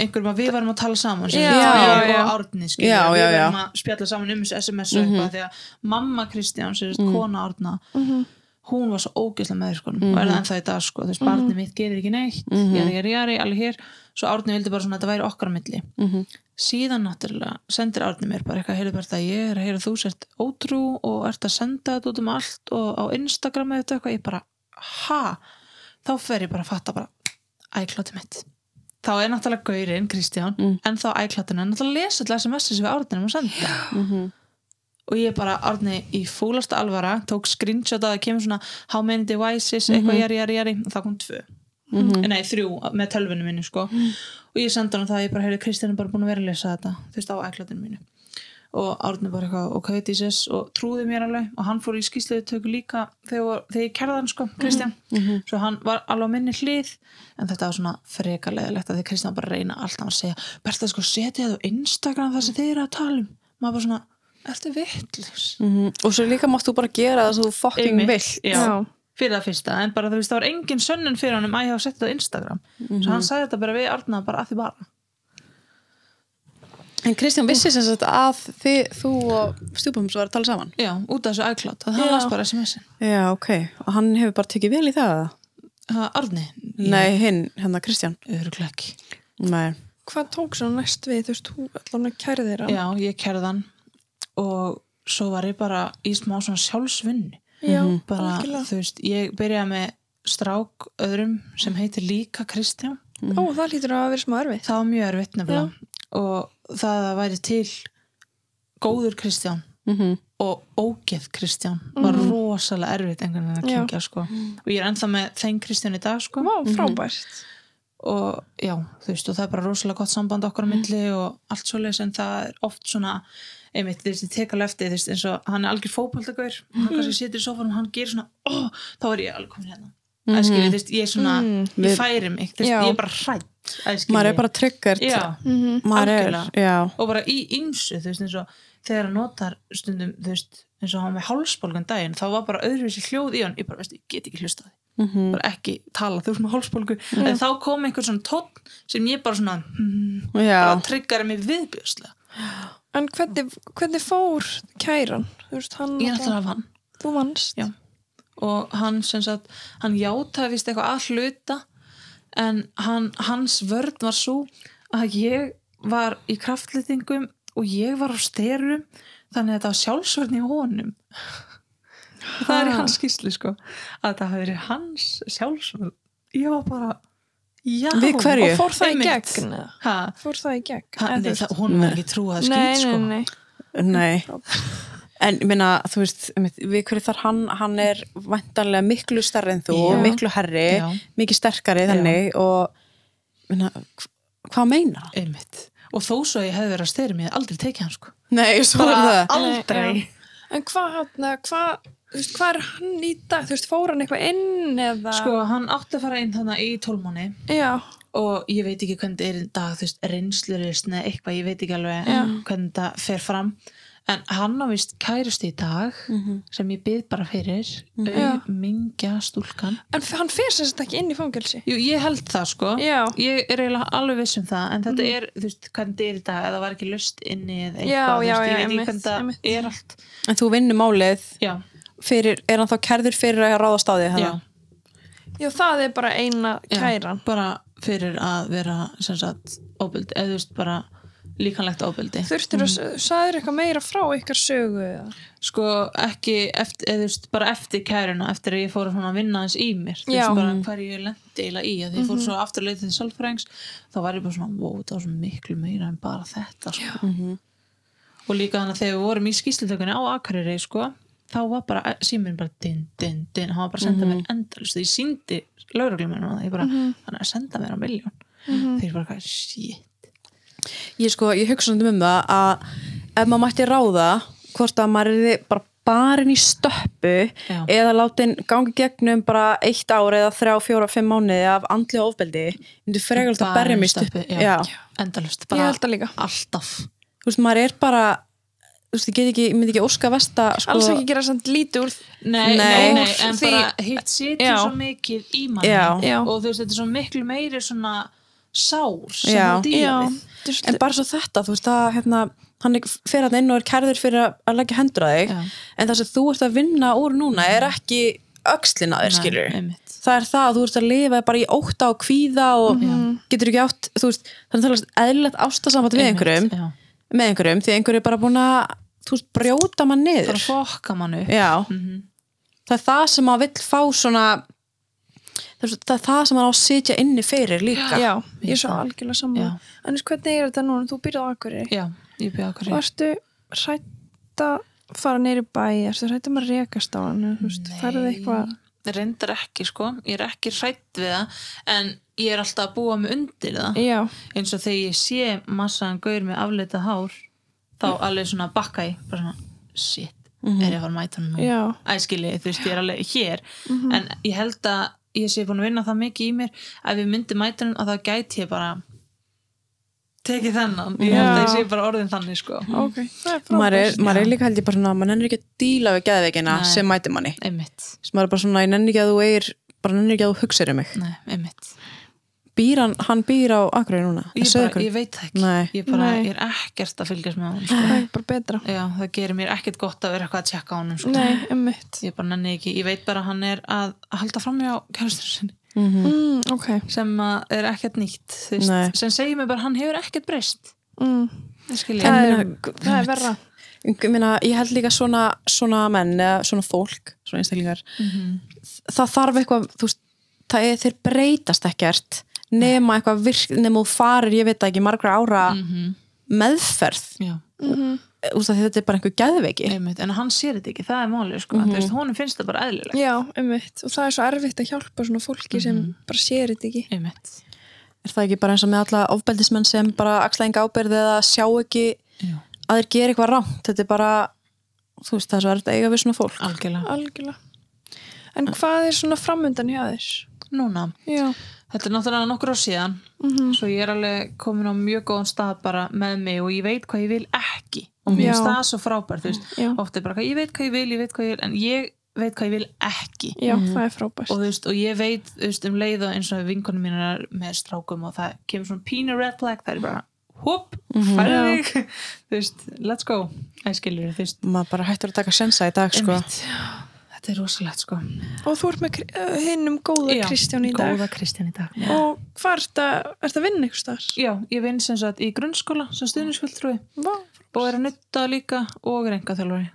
einhverjum að við varum að tala saman sem Já, ég og Árni við varum að spjalla saman um SMS og eitthvað því að mamma Kristján, sem sagt, kona Árna Mhm. hún var svo ógeðslega með sko, og er það ennþá í dag sko, þú veist, barnið mitt gerir ekki neitt. Jari, jari, jari, alveg hér. Svo Árni vildi bara svona að þetta væri okkar á milli. Mhm. síðan náttúrulega sendir Árni mér bara eitthvað, heyrðu bara það ég er að heyra þú sért ótrú og ert að senda þetta út um allt og á Instagram eða eitthvað, ég bara, ha? Þá fer ég bara að fatta bara æklóti mitt. Þá er náttúrulega gaurinn, Kristján en þá æklótinu, en náttúrulega lesa alltaf SMS sem við Árnum að senda. Og ég bara Árni í fúlasta alvara tók screenshot að það kemur svona how many devices, eitthvað jari, jari, jari og það kom tvö. Nei, þrjú með tölvunum minni sko. Og ég sendi hann það, ég bara heyrði Kristján er bara búin að vera að lesa þetta þú veist á æklotinu mínu og Árni bara eitthvað, ok, Jesus. Og trúði mér alveg. Og hann fór í skýsliðu tökur líka þegar, þegar ég kerði hann sko, Kristján. svo hann var alveg á minni hlið. En þetta var svona frekalegilegt að því Kristján bara reyna alltaf að segja Berta sko, setja á Instagram það sem þið eru að tala um. Maður bara svona, ertu vittlis Mhm. og svo líka mátt þú bara gera það sem þú fucking vill fyrir það fyrsta. En bara þú veist það var engin sönnun fyrir hann um að ég hafa sett þetta á Instagram. Svo hann sagði þetta bara við Arna bara að því bara en Kristján vissi sem sagt að þið, þú og stjúpums var að tala saman já, út af þessu æklátt, það hann las bara SMS-in já, ok, og hann hefur bara tekið vel í það eða? Það Arni? nei, hinn, hérna Kristján Öruglega ekki. nei, Hvað tók svo næst við, þú veist, hún allan að kæri þeirra Já, ég kerði hann og svo var ég bara í smá svona sjálfsvinni. Já, Bara, algjörlega. þú veist, ég byrjaði með strák öðrum sem heitir líka Kristján. Ó, það lítur að vera smá erfið Það var mjög erfitt nefnilega. Og það að væri til góður Kristján mm og ógeð Kristján var rosalega erfitt einhvern veginn að Já. kynkja sko. Og ég er ennþá með þeim Kristján í dag sko. Vá, frábært. Og já, þú veist, og það er bara rosalega gott samband okkar á milli og allt svoleiðis en það er oft svona einmitt, þú veist, ég tek alveg eftir, þú veist, eins og hann er algjör fótballtagaur, hann kannski situr í sofanum hann gerir svona, ó, þá er ég alveg komin hérna mm -hmm. þú veist, ég er svona ég færi mig, veist, ég er bara hrætt maður er bara triggert já, maður er, og bara í ymsu, þegar hann notar stundum, veist eins og hann með hálsbólgan daginn, þá var bara öðruvísi hljóð í hann, ég bara, veist, ég get ekki hlustað Mhm. bara ekki tala, þú veist með hálsbólgu. En þá kom einhver svona tónn sem ég bara svona hmm, já. bara tryggjari mig viðbjörslega En hvernig, hvernig fór kæran? Veist, ég er alltaf að hann Þú vannst? Já. Og hann sem sagt hann játaði vist eitthvað að hluta en hann, hans vörn var svo að ég var í kraftlýtingum og ég var á styrum þannig að þetta var sjálfsvörn í honum. Það er hans skýslu sko að það verið hans sjálfsvörn. Ég var bara já Við hverju? Og fór það í gegn? ha, Fór það í gegn? ha, hún var ekki trúið að nei, skýt sko. nei, nei. En ég meina, þú veist, einmitt, við hverju þar hann hann er vantanlega miklu stærri en þú Já. og miklu herri, Já. mikið sterkari þannig og meina, hva- hvað meina einmitt og þó svo ég hefði verið að ég hefði aldrei tekið hann sko Nei, svo er það aldrei En hvað hann, hvað þú veist, hvað er hann í dag? Þú veist, fór hann eitthvað inn eða? Sko, hann átti að fara inn þannig í tólmáni Já, og ég veit ekki hvernig þetta er í dag, þú veist, reynslurist eða eitthvað, ég veit ekki alveg Já. hvernig þetta fer fram en hann á vist kærust í dag sem ég byrð bara fyrir Já. mm mingja stúlkan. En hann fer sem sagt ekki inn í fangelsi. Jú, ég held það sko. Já. ég er eiginlega alveg viss um það en þetta er, þú veist, hvernig þetta er í dag eða var ekki lust inni eða eitthvað, Já, þú já, veist, já, ég veit ekki hvernig þetta einmitt. er allt. En þú vinnur málið. Já, fyrir, er hann þá kærður fyrir að ráðast á því já, Já, það er bara eina já kæran. bara fyrir að vera sem sagt, óbyldi, eða þú veist, bara líkanlegt óbyldi Þurftur að, sagður eitthvað meira frá ykkar sögu eða? sko ekki eftir, eða, veist, bara eftir kæruna eftir að ég fór að vinna hans í mér. Bara hver ég lendi eiginlega í að því ég fór svo aftur að leita til sálfræðings þá var ég bara svona, wow, það var svo miklu meira en bara þetta sko. og líka þannig að þegar við vorum í skýslutökunni á Akureyri sko, þá var bara síminn bara din, din, din, hann var bara að senda mér endalust ég síndi laurugluminn og það ég bara, hann er að senda mér á miljón þeir bara, hvað, shit Ég sko, ég hugsa um það að ef maður mætti ráða hvort að maður er bara barinn í stöppu Já. eða látin gangi gegnum bara eitt ár eða þrjá, fjóra, fimm mánuði af andlega ofbeldi, myndi frekar alltaf Bara berja stupp stöppu, já. já. endalust, Ég bara held það líka alltaf þú veist, maður er bara þú veist, ég get ekki, ég myndi ekki óska vesta sko, Alls ekki gera samt lítið úr Nei, Nei. nei, nei, en Því- bara hitt situr Já. svo mikið í manni Já. Já. og þú veist, þetta er svo miklu meiri svona sár sem dýra Já, við en bara svo þetta, þú veist að hérna, hann er- fer hann inn og er kærður fyrir að- að leggja hendur að þig. Já. en það sem þú ert að vinna úr núna er ekki öxlina þér skilur einmitt. það er það að þú ert að lifa bara í ótta og kvíða og getur ekki átt þú veist, það er talast eðlilegt ástasamband við einhverjum, já. með einhverjum því einhverju er bara búin að, þú veist, brjóta mann niður. Bara fokka mann upp. Já, Mhm. það er það sem maður vill fá svona það er, það sem maður á að sitja inni fyrir líka. Já, ég er svo algjörlega saman. Annars hvernig er þetta núna? Þú byrjaði Akureyri. Já, ég byrja okkur Varstu hrætt að fara neyri bæ? Erstu hrætt um að rekast á hann Færðu eitthvað? Reyndar ekki sko, ég er ekki hrætt við það en ég er alltaf að búa mig undir það. Já, eins og þegar ég sé massaðan gaur með afleita hár þá alveg svona bakka ég bara svona, shit, er ég að fara að mæta hann nú æskili, þú veist, ég er alveg hér. En ég held að ég sé búin að vinna það mikið í mér að við myndi hann að þá gæti ég bara tekið þennan, ég held að ég sé bara orðin þannig sko, ok Það er maður er, frábært maður er líka held ég bara svona maður nennir ekki að díla við geðveikina Nei. sem mæti manni. Einmitt. Sem maður er bara svona, ég nenni ekki að þú eigir bara nenni ekki að þú hugsaður um mig. Nei, einmitt býr hann, hann býr á Akureyri núna? Ég, bara, ég veit ekki. Nei. ég, bara, Nei. ég er ekkert að fylgjast með hann sko. Það bara betra. Já, það gerir mér ekkert gott að vera eitthvað að tjekka á honum sko. Nei, emmitt ég bara nenni ekki, ég veit bara að hann er að halda fram hjá kærastur sinni. Mm, Ok. Sem að er ekkert nýtt sem segir mér bara hann hefur ekkert breyst. Mm, það skil Það ég er, það er verra. Ég, meina, ég held líka svona, svona menn eða svona fólk, svona einstaklingar það þarf eitthvað veist, það er, þeir breytast ekkert nema eitthvað virk, nema þú farir ég veit ekki, margra ára meðferð. Já, Úst, þetta er bara einhver geðveiki. Einmitt, en hann sér þetta ekki, það er málið sko. þú veist, honum finnst það bara eðlilegt. Já, Og það er svo erfitt að hjálpa svona fólki sem bara sér þetta ekki. Einmitt, er það ekki bara eins og með alla ofbeldismenn sem bara axla enga ábyrði eða sjá ekki Já. að þeir gera eitthvað rámt þetta er bara, þú veist, það er svo erfitt að eiga við svona fólk. Algjörlega. Algjörlega. En hvað er svona framundan hjá þér? núna, Já, þetta er náttúrulega nokkur ár síðan svo ég er alveg komin á mjög góðan stað bara með mig og ég veit hvað ég vil ekki. Og mér finnst það svo frábært þú veist, Já. oft er bara, hvað, ég veit hvað ég vil, ég veit hvað ég vil en ég veit hvað ég vil ekki. Já, það er frábært. Og veist, og ég veit veist, um leið og eins og vinkonum mín er með strákum og það kemur svona pínu red flag það er bara, hopp, færðu Já. þig. Þú veist, let's go. Æskilur, þú veist, maður bara hættur að taka sensa í dag sko. Þetta er rosalegt sko. Og þú ert með uh, hinnum góða Já, Kristján í dag. góða Kristján í dag Og hvað ert að, ert að vinna ykkur starf? já, ég vinn sem sagt í grunnskóla sem stuðnisfulltrúi Vá, og er að nutta líka og reynga þjálfari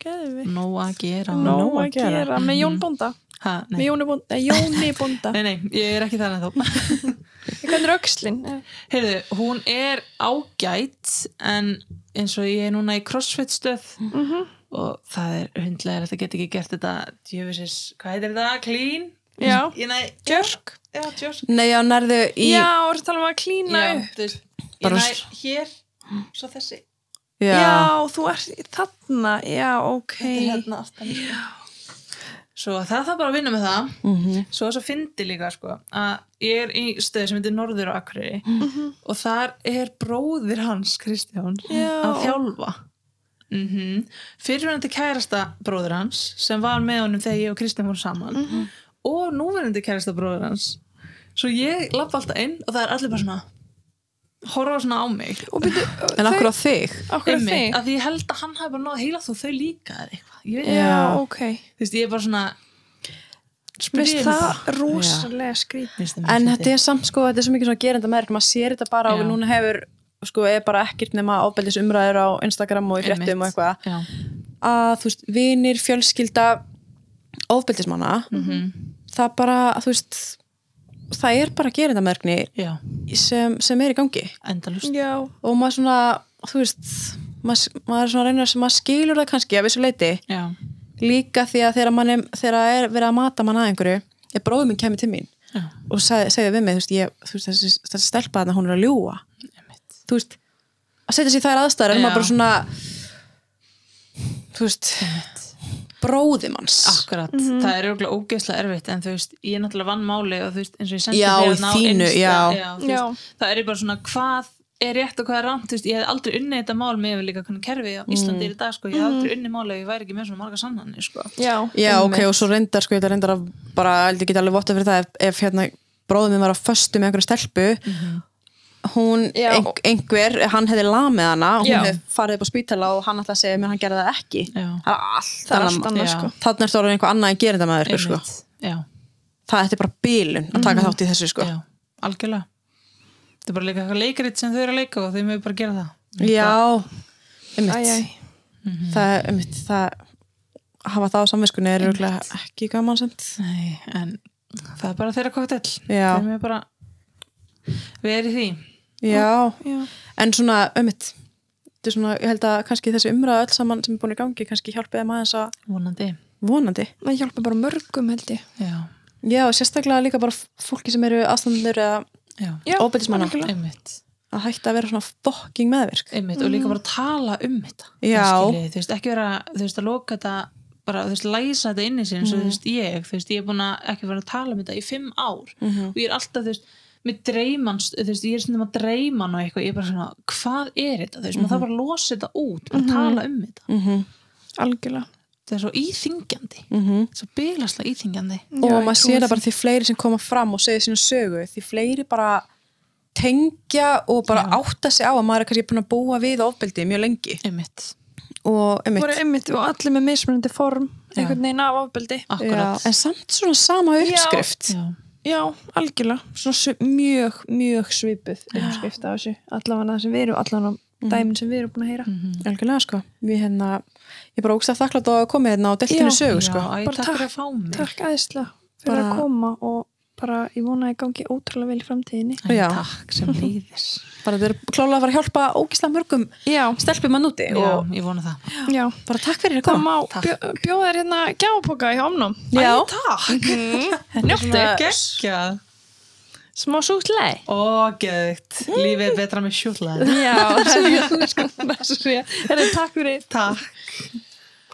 geði við nóg að gera. Nóg að gera. gera. Með Jón Bonda? Ha, Með nei. Jóni Bonda, eh, Jóni Bonda. Nei, nei, ég er ekki þannig þó Hvernig er öxlin? heyrðu, hún er ágætt en eins og ég er núna í crossfit stöð Mhm. Og það er hundlega að geta ekki gert þetta djöfisins, hvað heitir þetta? Clean? Já, Ég, nei, já, jerk. Nei, já, nærðu í Já, þú ert að tala um að klína já, upp. veist, ég Bara næ s- hér svo þessi, Já, þú ert þarna. Já, ok. Þetta er hérna aftan. Sko. svo það þarf bara að vinna með það. Mhm. svo þess að fyndi líka sko, að ég er í stöð sem heitir Norður á Akureyri og þar er bróðir hans Kristján Já. að þjálfa mm -hmm. fyrirverandi kærasta bróðir hans sem var með honum þegar ég og Kristján voru saman og núverandi kærasta bróðir hans. Svo ég lappa alltaf inn og það er allir bara svona horfa svona á mig. Og byrju, en okkur á þig? að þig? af því ég held að hann hafi bara náð að heila þú þau líka eða eitthvað. Ég Já, Já. ok. Þú veist, ég er bara svona Vist spyr það rosalega skrít en þetta er samt sko, þetta er svo mikið svona gerenda meðverk maður sér þetta bara og Já. núna hefur sko, er bara ekkert nema ofbeldis umræður á Instagram og í fréttum og eitthvað. Að þú veist, vinir, fjölskylda ofbeldismanna Mhm. það bara, þú veist það er bara gerindamerkni já, sem, sem er í gangi. Og maður svona, þú veist maður, maður er svona að reyna sem maður skilur það kannski að vissu leiti, já, líka því að þegar, mann er, þegar er verið að mata mann að einhverju er bróður minn kemur til mín já, og seg, segði við mig, þú veist, ég, þú veist þessi, þessi stelpa þarna, hún er að ljúa. Þú veist, að setja sér þær aðstæður en maður bara svona þú veist bróði manns. Akkurat, það er auðvitað ógeðslega erfitt en þú veist, ég er náttúrulega vann máli og þú veist, eins og ég sendi Já, þér í hérna á þínu, Insta, já. þú Já. veist, það er bara svona hvað er rétt og hvað er rámt, þú veist, ég hef aldrei unnið þetta mál með líka hvernig kerfi á Íslandi er í dag sko, ég hef aldrei unnið máli ef ég væri ekki með svona marga sannanir sko. já já, ok, og svo reyndar sko, þetta reyndar að bara, ég get alveg votta fyrir það ef, ef hérna, bróður minn var að föstu með einhverju stelpu hún, Já. Ein, einhver, hann hefði lamið hana hún hefði farið upp á spítala og hann ætlaði að segja mér að hann gerði það ekki. Það er allt það er annað sko. Þannig er það orðið einhver annað en gerindamæður sko. Einmitt. Já, það er bara bílun að taka þátt í þessu sko. algjörlega. Þetta er bara líka eitthvað leikaritt sem þau eru að leika og þau mögum bara gera það. Já, æ. það, einmitt, það að hafa það á samviskunni er ekki gaman semt Nei, en það er bara þeirra koktel Já. þau mögum bara verið því já, Já. en svona er svona, ég held að kannski þessi umræða öll saman sem er búin í gangi kannski hjálpið þeim aðeins að vonandi. Vonandi. Það hjálpa bara mörgum held ég. Já, já, sérstaklega líka bara fólki sem eru aðstandur eða einmitt. Að hætta að vera svona fucking meðvirk. Einmitt og líka bara tala um þetta Já. Skilji, þú veist, ekki vera, þú veist, að loka þetta bara, þú veist, læsa þetta inni sín eins og þú veist, ég, þú veist, ég er búin að ekki vera að tala um þetta í fimm ár og ég er alltaf, þú veist, með dreymans þú veist, ég er svona að dreyman og eitthvað ég er bara svona, hvað er þetta, þú veist, maður þarf bara að losa þetta út, bara tala um þetta. Mm -hmm. algjörlega. Þetta er svo íþingjandi Mhm. svo bygglaslega íþingjandi og Já, maður sér það bara því fleiri sem koma fram og segja sína sögu því fleiri bara tengja og bara átta sig á að maður er kannski búin að búa við ofbeldi mjög lengi. Einmitt, og einmitt. Og allir með mismunandi form einhvern veginn af ofbeldi. Já, en samt svona sama uppskrift. Já, já, algjörlega. Svona mjög, mjög svipuð umskrift af þessu, allavega það sem við erum allavega dæmin sem við erum búin að heyra. Algjörlega sko. Við hérna, ég er bara ógst að þakklátt á að koma hérna og deltinu Já. sögu já, sko æ, Bara takk takk- fyrir að fá mig. Takk aðeinslega fyrir Bara- að koma og bara ég vona að ég gangi ótrúlega vel í framtíðinni Æ, Já. takk sem leiðis bara þetta er klálega að fara að hjálpa ógislega mörgum já, stelpum að núti já, og ég vona það já bara takk fyrir að koma bjó, bjóða þér hérna gjápoka í homnum já, takk, njóttu, geggjað smá sútlei Ó, geðvikt, lífið er betra með sjúklaði já, það er sko er takk fyrir Takk